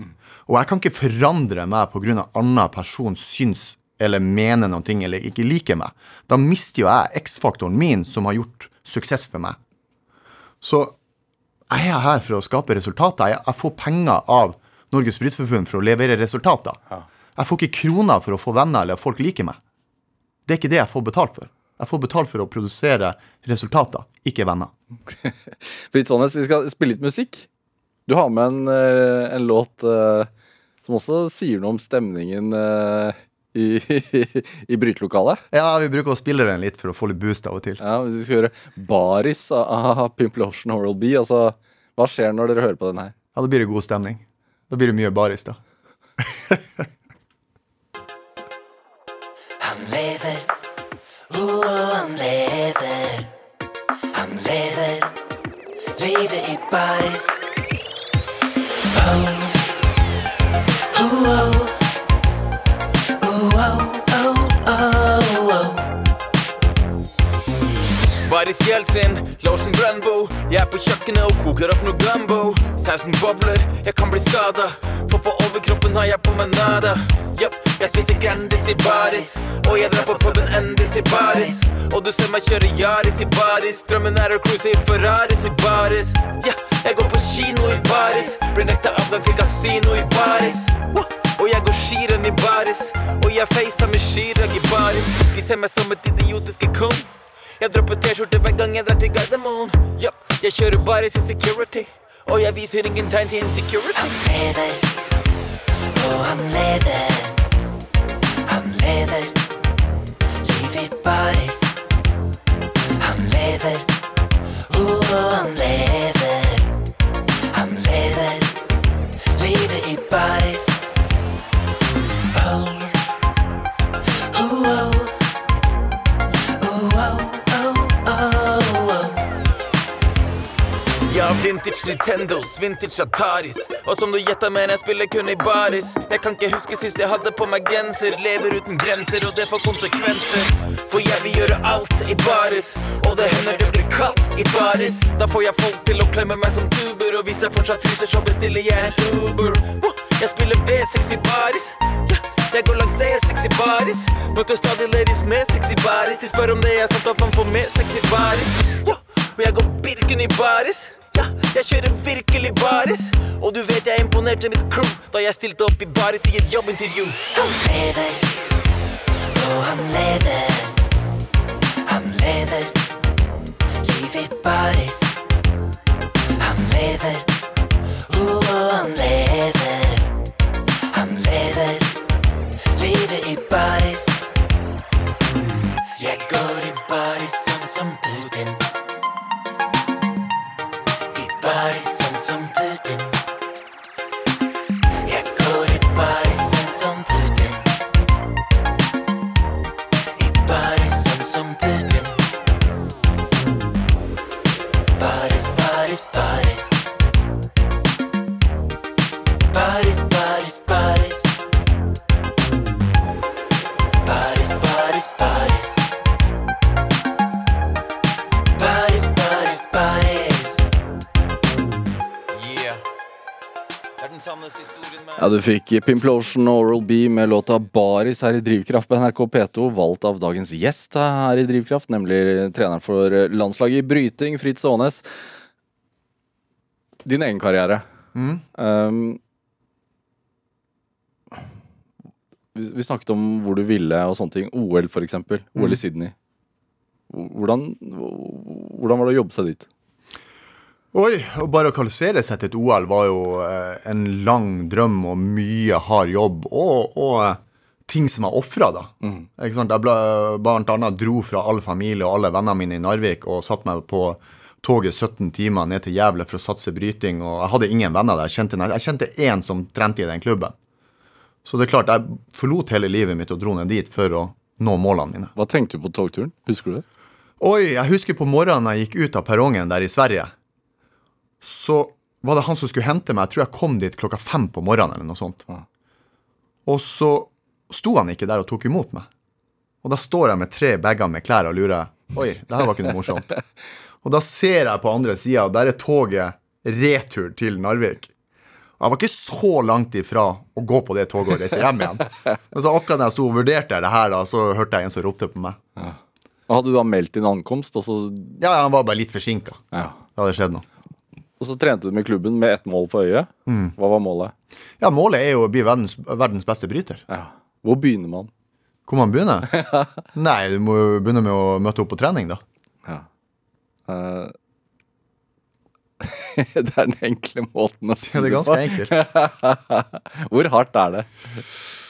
Og jeg kan ikke forandre meg pga. annen person syns eller mener noe eller ikke liker meg. Da mister jo jeg X-faktoren min, som har gjort suksess for meg. Så jeg er her for å skape resultater. Jeg, jeg får penger av Norges Brytforbund for å levere resultater. Jeg får ikke kroner for å få venner eller at folk liker meg. Det er ikke det jeg får betalt for. Jeg får betalt for å produsere resultater, ikke venner. Fritz Aanes, vi skal spille litt musikk. Du har med en, eh, en låt eh, som også sier noe om stemningen eh, i, i brytelokalet. Ja, vi bruker å spille den litt for å få litt boost av og til. Ja, Hvis vi skal høre Baris av Pimple Ocean Oral B, altså hva skjer når dere hører på den her? Ja, da blir det god stemning. Da blir det mye baris, da. Han lever, oh, han lever. Han lever livet i baris. Oh, oh, Baris Jeltsin, lotion Brøndbo. Jeg er på kjøkkenet og koker opp noe gumbo. Sausen bobler, jeg kan bli skada. For på overkroppen har jeg på meg nada. Yup, jeg spiser Grandis i baris. Og jeg drar på puben Endis i baris. Og du ser meg kjøre Yaris i baris. Drømmen er å cruise i Ferraris i baris. Ja, jeg går på kino i baris. Blir nekta avgang til kasino i baris. Og jeg går skirenn i baris. Og jeg facetime med Chirag i baris. De ser meg som et idiotiske ikon. Jeg dropper T-skjorte hver gang jeg drar til Gardermoen. Yup, jeg kjører baris i security. Og jeg viser ingen tegn til insecurity. Han lever, og han lever. Han lever livet i baris. Han lever, og han lever. Har vintage Nintendos, vintage Ataris. Og som du gjetta, men jeg spiller kun i baris. Jeg kan ikke huske sist jeg hadde på meg genser. Lever uten grenser, og det får konsekvenser. For jeg vil gjøre alt i baris. Og det hender det blir kaldt i baris. Da får jeg folk til å klemme meg som tuber. Og hvis jeg fortsatt fryser, så bestiller jeg en Uber. Jeg spiller V6 i baris. Jeg går langs E6 i baris. Møter stadig ladies med sexy baris. De spør om det er sant at man får mer sexy baris. Og jeg går Birken i baris. Ja, jeg kjører virkelig baris. Og du vet jeg imponerte mitt crew da jeg stilte opp i baris i et jobbintervju. Han lever, og han lever. Han lever Livet i baris. Han lever, og han lever. Han lever livet i baris. Jeg går i baris sånn som Putin. Ja, Du fikk Pimplotion og Oral B med låta Baris her i Drivkraft på NRK P2, valgt av dagens gjest her i Drivkraft, nemlig treneren for landslaget i bryting, Fritz Aanes. Din egen karriere. Um, vi, vi snakket om hvor du ville og sånne ting. OL, for eksempel. OL i Sydney. Hvordan, hvordan var det å jobbe seg dit? Oi, og bare å kvalifisere seg til et OL var jo eh, en lang drøm og mye hard jobb, og, og eh, ting som jeg ofra, da. Ikke sant? Jeg ble, blant annet dro fra all familie og alle vennene mine i Narvik og satte meg på toget 17 timer ned til Gävle for å satse bryting, og jeg hadde ingen venner der. Jeg kjente, jeg kjente én som trente i den klubben. Så det er klart, jeg forlot hele livet mitt og dro ned dit for å nå målene mine. Hva tenkte du på togturen? Husker du det? Oi, jeg husker på morgenen jeg gikk ut av perrongen der i Sverige. Så var det han som skulle hente meg. Jeg tror jeg kom dit klokka fem på morgenen eller noe sånt. Ja. Og så sto han ikke der og tok imot meg. Og da står jeg med tre bager med klær og lurer. Oi, det her var ikke noe morsomt. Og da ser jeg på andre sida, og der er toget retur til Narvik. Og jeg var ikke så langt ifra å gå på det toget og reise hjem igjen. Men så akkurat da jeg sto og vurderte det her, da, så hørte jeg en som ropte på meg. Og Hadde du da meldt din ankomst, og så, Ja, han var bare litt forsinka. ja. Det hadde skjedd noe. Og så trente du med klubben med ett mål for øyet? Hva var målet? Ja, målet er jo å bli verdens, verdens beste bryter. Ja. Hvor begynner man? Hvor man begynner? Nei, du må jo begynne med å møte opp på trening, da. Ja. Uh... det er den enkle måten å si Ja, det er ganske enkelt. Hvor hardt er det?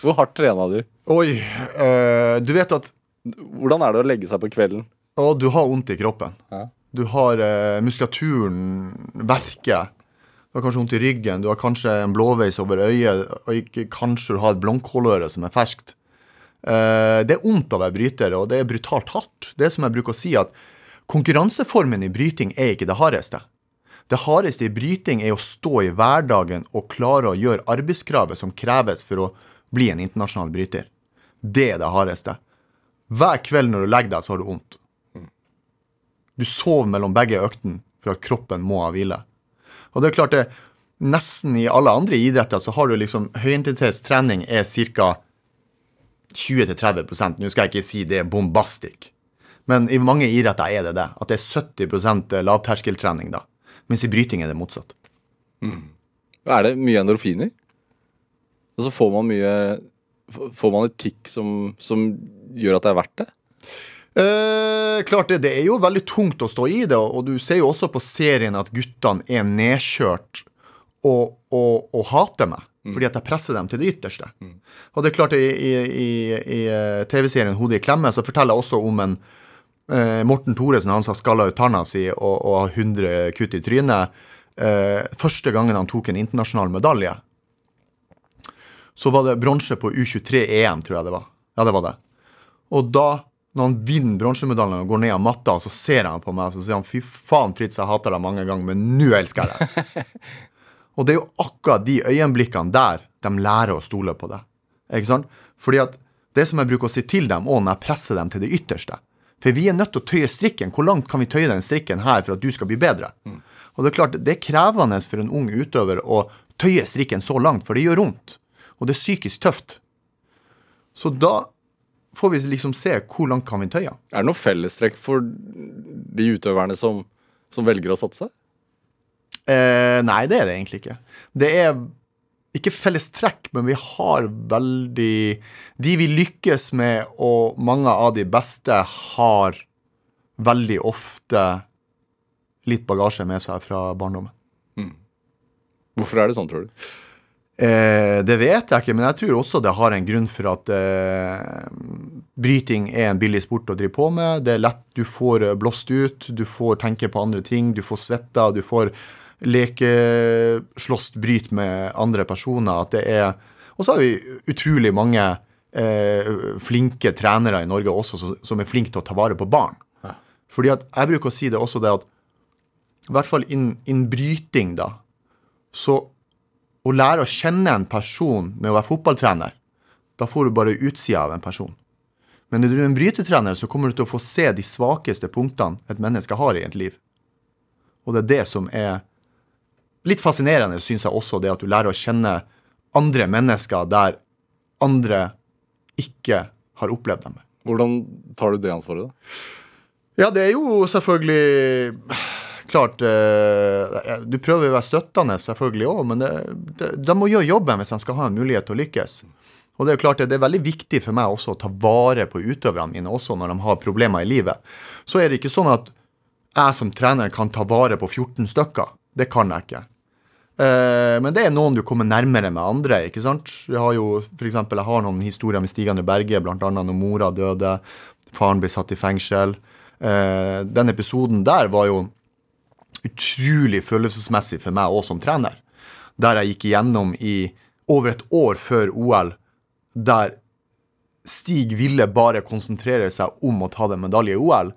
Hvor hardt trena du? Oi, øh, du vet at Hvordan er det å legge seg på kvelden? å, du har vondt i kroppen. Ja. Du har eh, muskulaturen verker. Du har kanskje vondt i ryggen, du har kanskje en blåveis over øyet, og kanskje du har et blomkåløre som er ferskt. Eh, det er vondt å være bryter, og det er brutalt hardt. Det er som jeg bruker å si, at konkurranseformen i bryting er ikke det hardeste. Det hardeste i bryting er å stå i hverdagen og klare å gjøre arbeidskravet som kreves for å bli en internasjonal bryter. Det er det hardeste. Hver kveld når du legger deg, så har du vondt. Du sover mellom begge øktene for at kroppen må ha hvile. Og det er klart det, nesten i alle andre idretter så har du liksom høyintensitetstrening er ca. 20-30% Nå skal jeg ikke si det er bombastisk, men i mange idretter er det det. At det er 70% lavterskeltrening da. Mens i bryting er det motsatt. Er det mye endorfiner? Og så får man mye Får man et kick som, som gjør at det er verdt det? Eh, klart det, det er jo veldig tungt å stå i det, og du ser jo også på serien at guttene er nedkjørt og, og, og hater meg. Fordi at jeg presser dem til det ytterste. Og det er klart, i, i, i, i eh, TV-serien 'Hodet i klemme' så forteller jeg også om en eh, Morten Thoresen, han som skalla ut tanna si og, og har 100 kutt i trynet. Eh, første gangen han tok en internasjonal medalje, så var det bronse på U23-EM, tror jeg det var. Ja, det var det. Og da, når han vinner bronsemedaljen og går ned av matta, så ser han på meg og så sier han, fy faen, Fritz, jeg hater deg mange ganger, men nå elsker jeg deg. og det er jo akkurat de øyeblikkene der de lærer å stole på deg. Ikke sant? Fordi at det som jeg bruker å si til dem, og når jeg presser dem til det ytterste For vi er nødt til å tøye strikken. Hvor langt kan vi tøye den strikken her for at du skal bli bedre? Og det er klart, det er krevende for en ung utøver å tøye strikken så langt, for det gjør vondt. Og det er psykisk tøft. Så da får vi liksom se hvor langt kan vi tøye. Er det noe fellestrekk for de utøverne som, som velger å satse? Eh, nei, det er det egentlig ikke. Det er ikke fellestrekk, men vi har veldig De vi lykkes med, og mange av de beste, har veldig ofte litt bagasje med seg fra barndommen. Hvorfor er det sånn, tror du? Eh, det vet jeg ikke, men jeg tror også det har en grunn for at eh, bryting er en billig sport å drive på med. Det er lett, du får eh, blåst ut, du får tenke på andre ting, du får svetta, du får leke, slåss, bryt med andre personer. At det er Og så har vi utrolig mange eh, flinke trenere i Norge også som, som er flinke til å ta vare på barn. Fordi at jeg bruker å si det også det at i hvert fall innen in bryting, da, så å lære å kjenne en person med å være fotballtrener, da får du bare utsida av en person. Men når du er en brytetrener, så kommer du til å få se de svakeste punktene et menneske har i et liv. Og det er det som er litt fascinerende, syns jeg også, det at du lærer å kjenne andre mennesker der andre ikke har opplevd dem. Hvordan tar du det ansvaret, da? Ja, det er jo selvfølgelig Klart eh, Du prøver å være støttende, selvfølgelig òg, men det, det, de må gjøre jobben hvis de skal ha en mulighet til å lykkes. Og det er jo klart det, er veldig viktig for meg også å ta vare på utøverne mine også når de har problemer i livet. Så er det ikke sånn at jeg som trener kan ta vare på 14 stykker. Det kan jeg ikke. Eh, men det er noen du kommer nærmere med andre. ikke sant? Jeg har jo for eksempel, jeg har noen historier med Stig André Berge, bl.a. når mora døde, faren ble satt i fengsel. Eh, den episoden der var jo utrolig følelsesmessig for meg òg som trener. Der jeg gikk igjennom i over et år før OL, der Stig ville bare konsentrere seg om å ta den medalje i OL,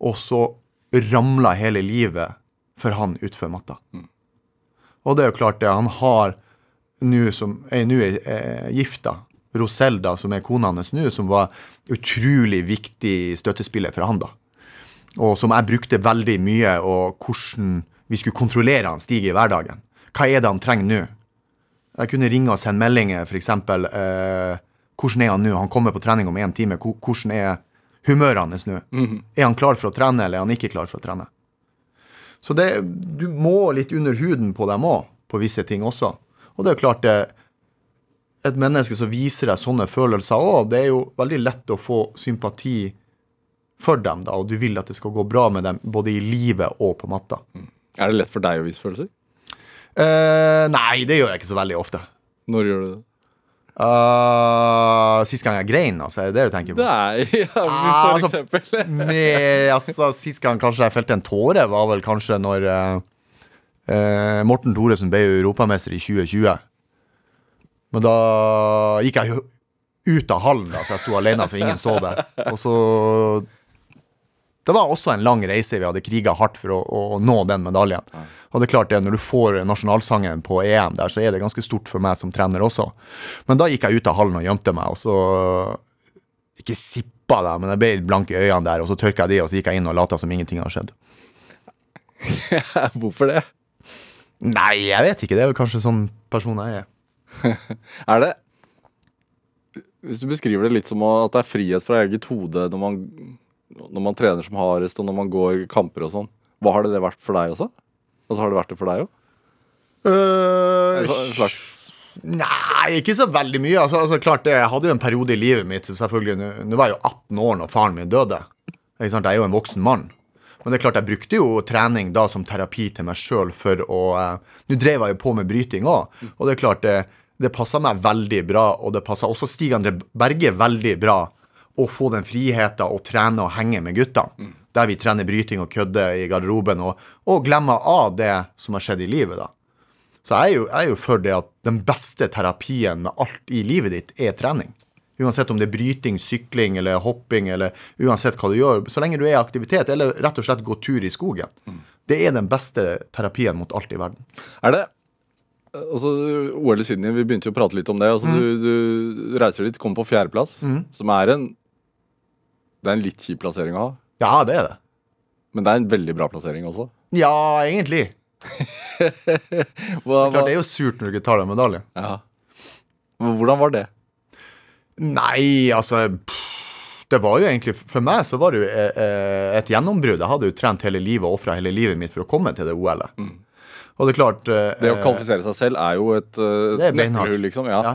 og så ramla hele livet for han utfor matta. Og det er jo klart det. Han har nå som er nå eh, gifta, Roselda, som er kona hans nå, som var utrolig viktig støttespiller for han, da. Og som jeg brukte veldig mye, og hvordan vi skulle kontrollere han Stig i hverdagen. Hva er det han trenger nå? Jeg kunne ringe og sende meldinger, f.eks. Eh, hvordan er han nå? Han kommer på trening om én time. Hvordan er humøret hans nå? Er han klar for å trene, eller er han ikke klar for å trene? Så det, du må litt under huden på dem òg, på visse ting også. Og det er jo klart det Et menneske som viser deg sånne følelser òg, det er jo veldig lett å få sympati for dem, da, og du vil at det skal gå bra med dem både i livet og på matta. Er det lett for deg å vise følelser? Uh, nei, det gjør jeg ikke så veldig ofte. Når gjør du det? Uh, sist gang jeg grein, altså, er det det du tenker på? Nei, ja, Ah, for altså- eksempel. Med, altså, Sist gang kanskje jeg felte en tåre, var vel kanskje når uh, Morten Thoresen ble europamester i 2020. Men da gikk jeg jo ut av hallen, da, så jeg sto alene så ingen så det. Og så Det var også en lang reise. Vi hadde kriga hardt for å, å nå den medaljen. Og det er klart det, Når du får nasjonalsangen på EM der, så er det ganske stort for meg som trener også. Men da gikk jeg ut av hallen og gjemte meg, og så ikke sippa deg, men jeg ble blank i øynene der, og så tørka jeg de, og så gikk jeg inn og lata som ingenting har skjedd. Hvorfor det? Nei, jeg vet ikke. Det er vel kanskje sånn person jeg er. Er det Hvis du beskriver det litt som at det er frihet fra eget hode når man, når man trener som hardest, og når man går kamper og sånn, hva har det, det vært for deg også? Altså Har det vært det for deg òg? En slags Nei, ikke så veldig mye. Altså, altså klart det, Jeg hadde jo en periode i livet mitt selvfølgelig, Nå var jeg jo 18 år når faren min døde. Ikke sant? Jeg er jo en voksen mann. Men det er klart jeg brukte jo trening da som terapi til meg sjøl for å eh, Nå drev jeg jo på med bryting òg, og det er klart det, det passa meg veldig bra, og det passa også Stig André Berge veldig bra å få den friheten å trene og henge med gutta. Der vi trener bryting og kødder i garderoben, og, og glemmer av det som har skjedd i livet, da. Så jeg er, jo, jeg er jo for det at den beste terapien med alt i livet ditt er trening. Uansett om det er bryting, sykling eller hopping, eller uansett hva du gjør. Så lenge du er i aktivitet, eller rett og slett gå tur i skogen. Det er den beste terapien mot alt i verden. Er det Altså, OL i Sydney, vi begynte jo å prate litt om det. Altså, du, du reiser dit, kommer på fjerdeplass, som er en Det er en litt kjip plassering å ha, Ja, det er det. men det er en veldig bra plassering også. Ja, egentlig. Hva, Klart det er jo surt når du ikke tar deg medalje. ja. Men Hvordan var det? Nei, altså pff, Det var jo egentlig For meg så var det jo eh, eh, et gjennombrudd. Jeg hadde jo trent hele livet og ofra hele livet mitt for å komme til det OL-et. Og det er klart eh, Det å kvalifisere seg selv er jo et, et nøkkelhull, liksom. Ja. Ja.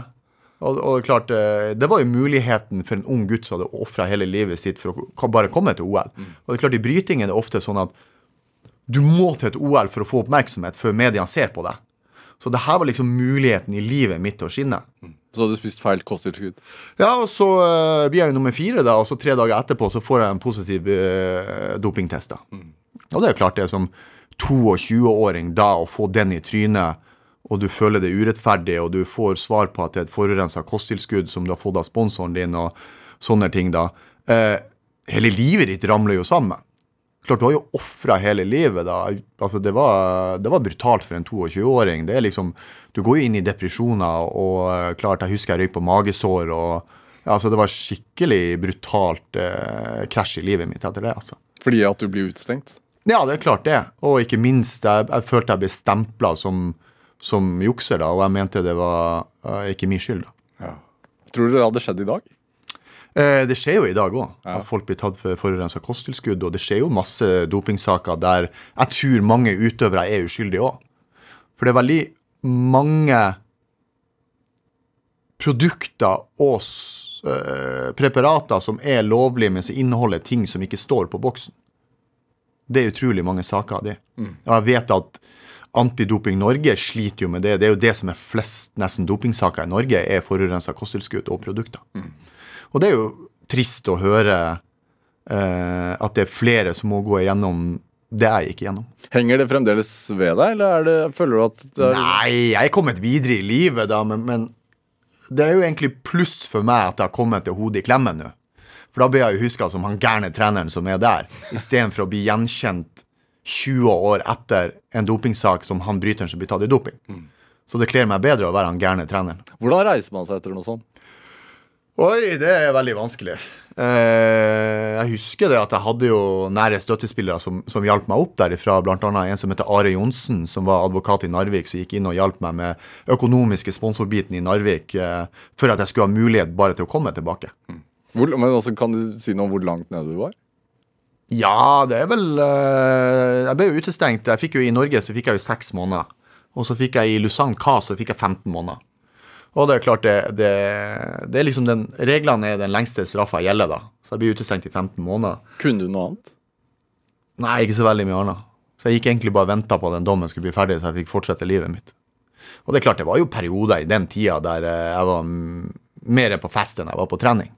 Og, og klart, eh, det var jo muligheten for en ung gutt som hadde ofra hele livet sitt for å bare komme til OL. Og det er klart, i brytingen er det ofte sånn at du må til et OL for å få oppmerksomhet før mediene ser på deg. Så det her var liksom muligheten i livet mitt til å skinne. Så hadde du spist feil kosttilskudd. Ja, og så uh, blir jeg jo nummer fire, da, og så tre dager etterpå så får jeg en positiv uh, dopingtest. da. Og det er jo klart det som 22-åring da å få den i trynet, og du føler det urettferdig, og du får svar på at det er et forurensa kosttilskudd som du har fått av sponsoren din, og sånne ting, da. Eh, hele livet ditt ramler jo sammen. Klart, du har jo ofra hele livet, da. Altså, det var, det var brutalt for en 22-åring. Det er liksom Du går jo inn i depresjoner, og eh, klart, jeg husker jeg røyk på magesår, og altså, det var skikkelig brutalt eh, krasj i livet mitt etter det, altså. Fordi at du blir utestengt. Ja, det er klart det. Og ikke minst, jeg, jeg følte jeg ble stempla som, som jukser, da, og jeg mente det var uh, ikke min skyld, da. Tror du det hadde skjedd i dag? Eh, det skjer jo i dag òg, Ja. at folk blir tatt for forurensa kosttilskudd. Og det skjer jo masse dopingsaker der jeg tror mange utøvere er uskyldige òg. For det er veldig mange produkter og eh, preparater som er lovlige, men som inneholder ting som ikke står på boksen. Det er utrolig mange saker av det. Og jeg vet at Antidoping Norge sliter jo med det. Det er jo det som er flest nesten dopingsaker i Norge, er forurensa kosttilskudd og produkter. Og det er jo trist å høre eh, at det er flere som må gå igjennom det jeg gikk igjennom. Henger det fremdeles ved deg, eller er det, føler du at det er, Nei, jeg er kommet videre i livet, da, men, men det er jo egentlig pluss for meg at jeg har kommet til hodet i klemmen nå. For da blir jeg jo huska som han gærne treneren som er der, istedenfor å bli gjenkjent 20 år etter en dopingsak som han bryteren som blir tatt i doping. Så det kler meg bedre å være han gærne treneren. Hvordan reiser man seg etter noe sånt? Oi, det er veldig vanskelig. Eh, jeg husker det at jeg hadde jo nære støttespillere som, som hjalp meg opp derifra, blant annet en som heter Are Johnsen, som var advokat i Narvik, som gikk inn og hjalp meg med økonomiske sponsorbiten i Narvik, eh, for at jeg skulle ha mulighet bare til å komme tilbake. Hvor, men altså, Kan du si noe om hvor langt nede du var? Ja, det er vel eh, Jeg ble jo utestengt. Jeg fikk jo I Norge så fikk jeg jo seks måneder. Og så fikk jeg i Lausanne Ka så fikk jeg 15 måneder. Og det er klart, det, det, det er liksom den Reglene er den lengste straffa gjelder, da. Så jeg blir utestengt i 15 måneder. Kunne du noe annet? Nei, ikke så veldig mye annet. Så jeg gikk egentlig bare og venta på at den dommen skulle bli ferdig, så jeg fikk fortsette livet mitt. Og det er klart, det var jo perioder i den tida der eh, jeg var mer på fest enn jeg var på trening.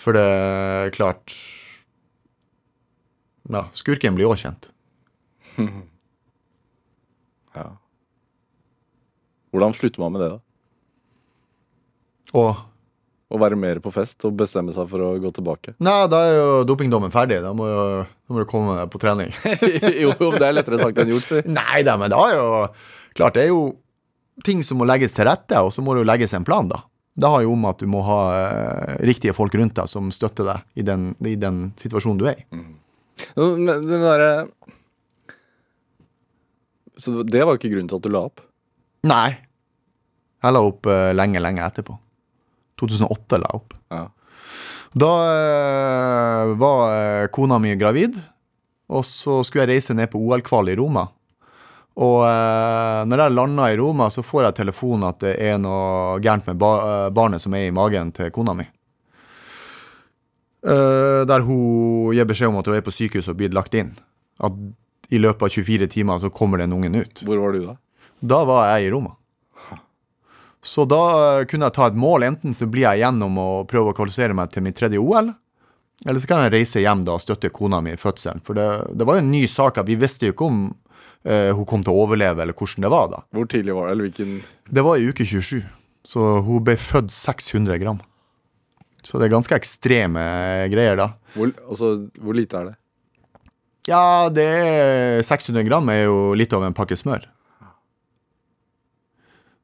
For det er klart Ja, skurken blir òg kjent. ja. Hvordan slutter man med det, da? Og Å være mer på fest og bestemme seg for å gå tilbake? Nei, da er jo dopingdommen ferdig. Da må, jo, da må du komme på trening. jo, det er lettere sagt enn gjort, si. Nei da, men det er jo Klart, det er jo ting som må legges til rette, og så må det jo legges en plan, da. Det har jo om at du må ha eh, riktige folk rundt deg som støtter deg i den, i den situasjonen du er i. Men den derre Så det var ikke grunnen til at du la opp? Nei. Jeg la opp eh, lenge, lenge etterpå. 2008 la jeg opp. Ja. Da eh, var eh, kona mi gravid, og så skulle jeg reise ned på OL-kval i Roma. Og eh, når jeg landa i Roma, så får jeg telefon at det er noe gærent med ba eh, barnet som er i magen til kona mi. Eh, der hun gir beskjed om at hun er på sykehus og blir lagt inn. At i løpet av 24 timer så kommer den ungen ut. Hvor var du da? Da var jeg i Roma. Så da eh, kunne jeg ta et mål. Enten så blir jeg igjennom og prøver å kvalifisere meg til mitt tredje OL, eller så kan jeg reise hjem da og støtte kona mi i fødselen. For det, det var jo en ny sak. Vi visste jo ikke om eh, hun kom til å overleve, eller hvordan det var da. Hvor tidlig var det? Eller hvilken Det var i uke 27, så hun ble født 600 gram. Så det er ganske ekstreme greier da. Hvor, altså, hvor lite er det? Ja, det er 600 gram er jo litt over en pakke smør.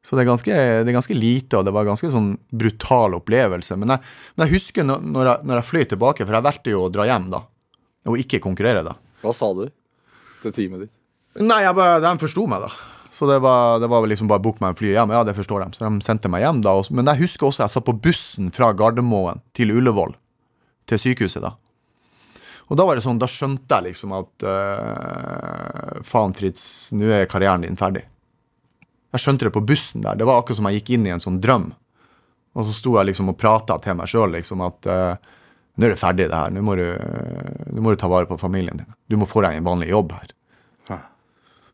Så det er, ganske, det er ganske lite, og det var en ganske sånn brutal opplevelse. Men jeg, men jeg husker når, jeg, når jeg fløy tilbake, for jeg valgte jo å dra hjem da, og ikke konkurrere da. Hva sa du til teamet ditt? Nei, jeg bare, de forsto meg da. Så det var, det var liksom bare å booke meg en fly hjem. Ja, det forstår de. Så de sendte meg hjem da. Men jeg husker også jeg satt på bussen fra Gardermoen til Ullevål, til sykehuset da. Og da var det sånn, da skjønte jeg liksom at uh, faen, Fritz, nå er karrieren din ferdig. Jeg skjønte det på bussen der. Det var akkurat som jeg gikk inn i en sånn drøm. Og så sto jeg liksom og prata til meg sjøl liksom at uh, nå er det ferdig, det her. Nå må, du, nå må du ta vare på familien din. Du må få deg en vanlig jobb her.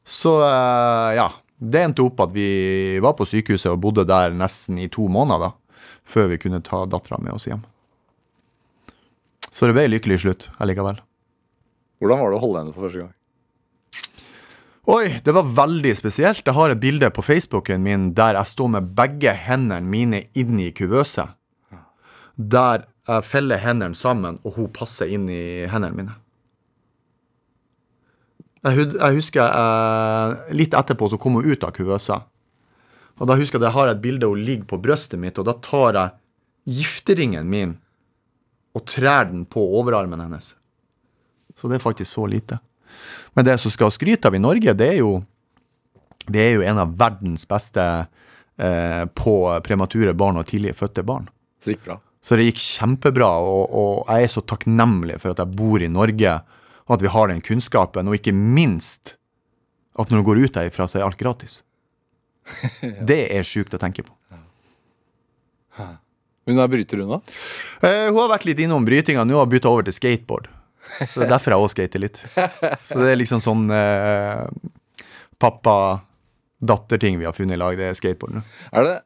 Så eh, ja, Det endte opp at vi var på sykehuset og bodde der nesten i to måneder, da, før vi kunne ta dattera med oss hjem. Så det ble lykkelig slutt allikevel. Hvordan var det å holde henne for første gang? Oi, det var veldig spesielt. Jeg har et bilde på Facebooken min der jeg står med begge hendene mine inni i kuvøset. Der jeg feller hendene sammen, og hun passer inn i hendene mine. Jeg, jeg husker eh, litt etterpå så kom hun ut av kuvøsa. Og da husker jeg at jeg har et bilde hun ligger på brøstet mitt, og da tar jeg gifteringen min og trær den på overarmen hennes. Så det er faktisk så lite. Men det som skal skryte av i Norge, det er jo, det er jo en av verdens beste eh, på premature barn og tidlig fødte barn. Så det gikk bra. Så det gikk kjempebra, og, og jeg er så takknemlig for at jeg bor i Norge, og at vi har den kunnskapen, og ikke minst at når du går ut derifra, så er alt gratis. Det er sjukt å tenke på. Men er bryter, hun da? Eh, hun har vært litt innom brytinga, nå har hun bytta over til skateboard. Så det er derfor jeg også skater litt. Så det er liksom sånn eh, pappa-datter-ting vi har funnet i lag, det er skateboard nå. Er det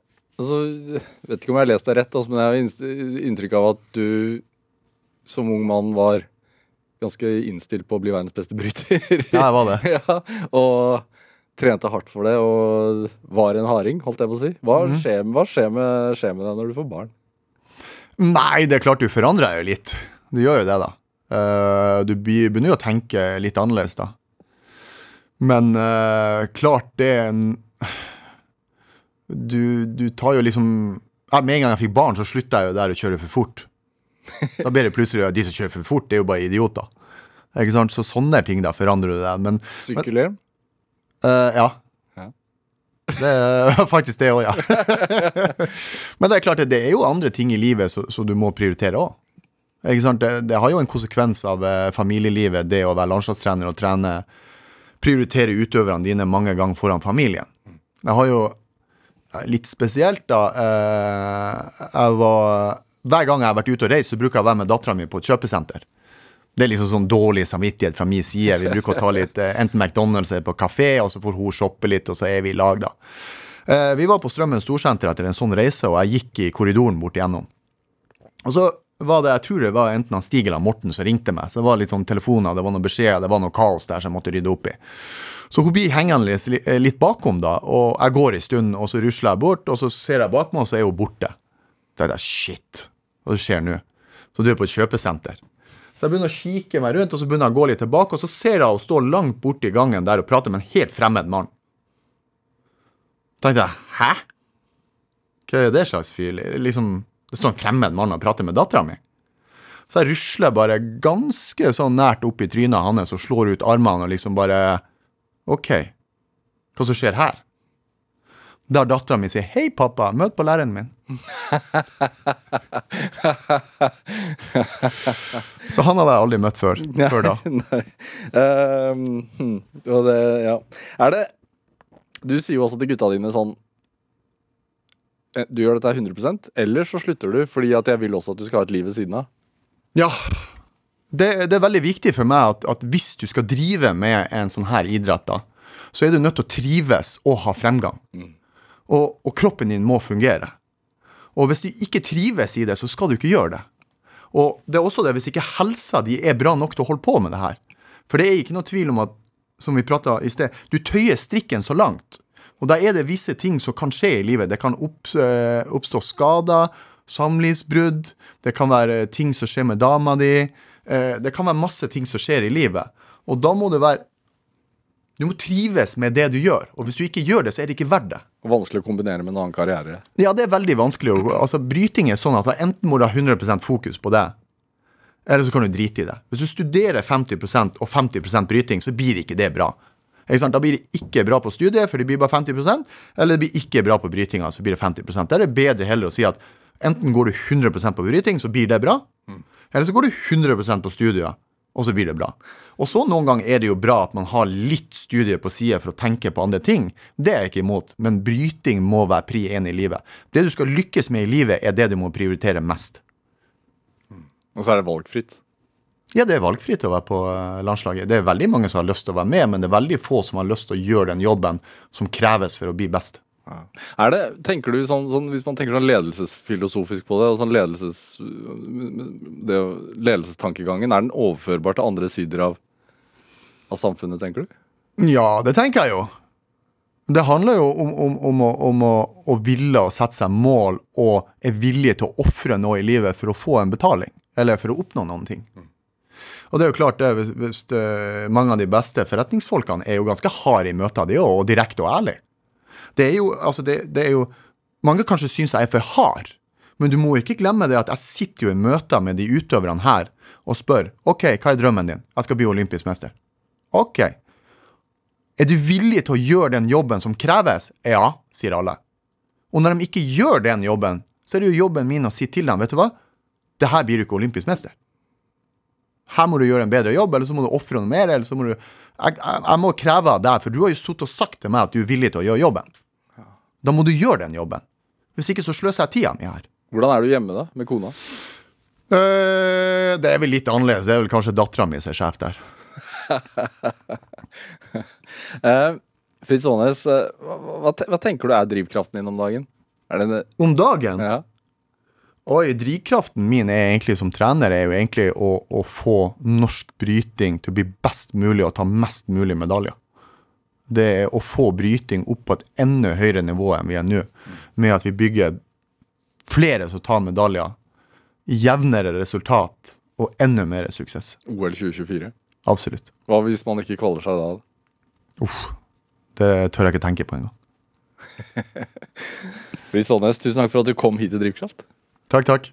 altså, Vet ikke om jeg har lest deg rett, altså, men jeg har inntrykk av at du som ung mann var ganske innstilt på å bli verdens beste bryter. Ja, jeg var det. ja, og trente hardt for det og var en harding, holdt jeg på å si. Hva Mhm. skjer, hva skjer, med, skjer med deg når du får barn? Nei, det er klart du forandrer deg litt. Du gjør jo det, da. Eh, du begynner jo å tenke litt annerledes, da. Men eh, klart det er en du, du tar jo liksom ja, Med en gang jeg fikk barn, så slutta jeg jo der å kjøre for fort. Da blir det plutselig at de som kjører for fort, det er jo bare idioter. Ikke sant? Så sånne ting da forandrer du deg. Men Sykkelhjelm? Uh, ja. Ja. Det er faktisk det òg, ja. Men det er klart, det, det er jo andre ting i livet som du må prioritere òg. Det, det har jo en konsekvens av eh, familielivet, det å være landslagstrener og trene Prioritere utøverne dine mange ganger foran familien. Jeg har jo litt spesielt, da eh, Jeg var Hver gang jeg har vært ute og reist, så bruker jeg å være med dattera mi på et kjøpesenter. Det er liksom sånn dårlig samvittighet fra min side. Vi bruker å ta litt eh, enten McDonald's eller på kafé, og så får hun shoppe litt, og så er vi i lag, da. Eh, Vi var på Strømmen storsenter etter en sånn reise, og jeg gikk i korridoren bort igjennom. Og så var det, jeg tror det var enten han Stig eller Morten som ringte meg. Så det var litt sånn telefoner, det var noen beskjeder, det var noe kaos der som jeg måtte rydde opp i. Så hun blir hengende litt, eh, bakom, da, og jeg går en stund, og så rusler jeg bort, og så ser jeg bak meg, og så er hun borte. Da er jeg, shit, hva skjer nå? Så du er på et kjøpesenter. Så jeg begynner å kikke meg rundt, og så begynner jeg å gå litt tilbake, og så ser jeg henne stå langt borte i gangen der og prate med en helt fremmed mann. Tenkte jeg, hæ? Hva er det slags fyr? Liksom, det står en fremmed mann og prater med dattera mi. Så jeg rusler bare ganske sånn nært opp i trynet hans og slår ut armene og liksom bare OK, hva som skjer her? Der dattera mi sier 'Hei, pappa, møt på læreren min'. Så han hadde jeg aldri møtt før, før da. Nei. Hm, og det, ja. Er det Du sier jo også til gutta dine sånn eh, Du gjør dette 100% eller så slutter du fordi at jeg vil også at du skal ha et liv ved siden av. Ja. Det, det er veldig viktig for meg at, at hvis du skal drive med en sånn her idrett, da, så er du nødt til å trives og ha fremgang. Og, og kroppen din må fungere. Og hvis du ikke trives i det, så skal du ikke gjøre det. Og det er også det hvis ikke helsa di er bra nok til å holde på med det her. For det er ikke noe tvil om at, som vi prata i sted, du tøyer strikken så langt. Og da er det visse ting som kan skje i livet. Det kan oppstå skader, samlivsbrudd, det kan være ting som skjer med dama di. eh, Det kan være masse ting som skjer i livet. Og da må du være Du må trives med det du gjør. Og hvis du ikke gjør det, så er det ikke verdt det. Vanskelig å kombinere med en annen karriere. Ja, det er veldig vanskelig. Altså, Bryting er sånn at enten må du ha 100% fokus på det, eller så kan du drite i det. Hvis du studerer 50% og 50% bryting, så blir ikke det bra. Ikke? Da blir det ikke bra på studiet, for det blir bare 50% eller det blir ikke bra på brytinga, så blir det 50 Da er det bedre heller å si at enten går du 100% på bryting, så blir det bra, eller så går du 100% på studiet, og så blir det bra. Og så noen ganger er det jo bra at man har litt studie på sida for å tenke på andre ting. Det er jeg ikke imot, men bryting må være pri én i livet. Det du skal lykkes med i livet, er det du må prioritere mest. Og så er det valgfritt. Ja, det er valgfritt å være på eh, landslaget. Det er veldig mange som har lyst til å være med, men det er veldig få som har lyst til å gjøre den jobben som kreves for å bli best. Er det, tenker du sånn, sånn Hvis man tenker sånn ledelsesfilosofisk på det, og sånn ledelses, det, ledelsestankegangen, er den overførbar til andre sider av, av samfunnet, tenker du? Ja, det tenker jeg jo. Det handler jo om, om, om, å, om å, å ville å sette seg mål og er villig til å ofre noe i livet for å få en betaling, eller for å oppnå noen ting. Og det er jo klart det, hvis, hvis det, Mange av de beste forretningsfolkene er jo ganske harde i møter, de òg, og direkte og ærlig. Det er jo, altså det, det er jo Mange kanskje syns jeg er for hard, men du må ikke glemme det at jeg sitter jo i møter med de utøverne her og spør OK, hva er drømmen din? Jeg skal bli olympisk mester. OK. Er du villig til å gjøre den jobben som kreves? Ja, sier alle. Og når de ikke gjør den jobben, så er det jo jobben min å si til dem, vet du hva? Det her blir du ikke olympisk mester. Her må du gjøre en bedre jobb, eller så må du ofre noe mer, eller så må du jeg, jeg, jeg må kreve av deg, for du har jo sittet og sagt til meg at du er villig til å gjøre jobben. Da må du gjøre den jobben. Hvis ikke så sløser jeg tida mi her. Hvordan er du hjemme, da, med kona? Eh, det er vel litt annerledes. Det er vel kanskje dattera mi som er sjef der. Eh, Fritz Aanes, eh, hva, hva, tenker du er drivkraften din om dagen? Det en, Om dagen ja? Oi, drivkraften min er egentlig som trener er jo egentlig å, å få norsk bryting til å bli best mulig og ta mest mulig medaljer. Det er å få bryting opp på et enda høyere nivå enn vi er nå, med at vi bygger flere som tar medaljer, jevnere resultat og enda mer suksess. OL 2024? Absolutt. Hva hvis man ikke kvaler seg da? Uff. Det tør jeg ikke tenke på engang. Britt Aanes, tusen takk for at du kom hit til Drivkraft. Takk, takk.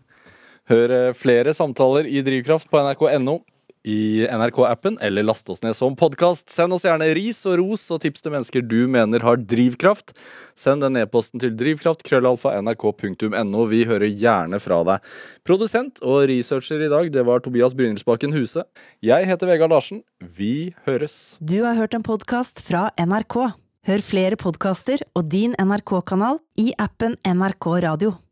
Hør eh, flere samtaler i Drivkraft på nrk.no, i NRK-appen, eller last oss ned som podkast. Send oss gjerne ris og ros og tips til mennesker du mener har drivkraft. Send den e-posten til drivkraft, krøllalfa, nrk.no. Vi hører gjerne fra deg. Produsent og researcher i dag, det var Tobias Brynildsbakken Huse. Jeg heter Vegard Larsen. Vi høres. Du har hørt en podkast fra NRK. Hør flere podkaster og din NRK-kanal i appen NRK Radio.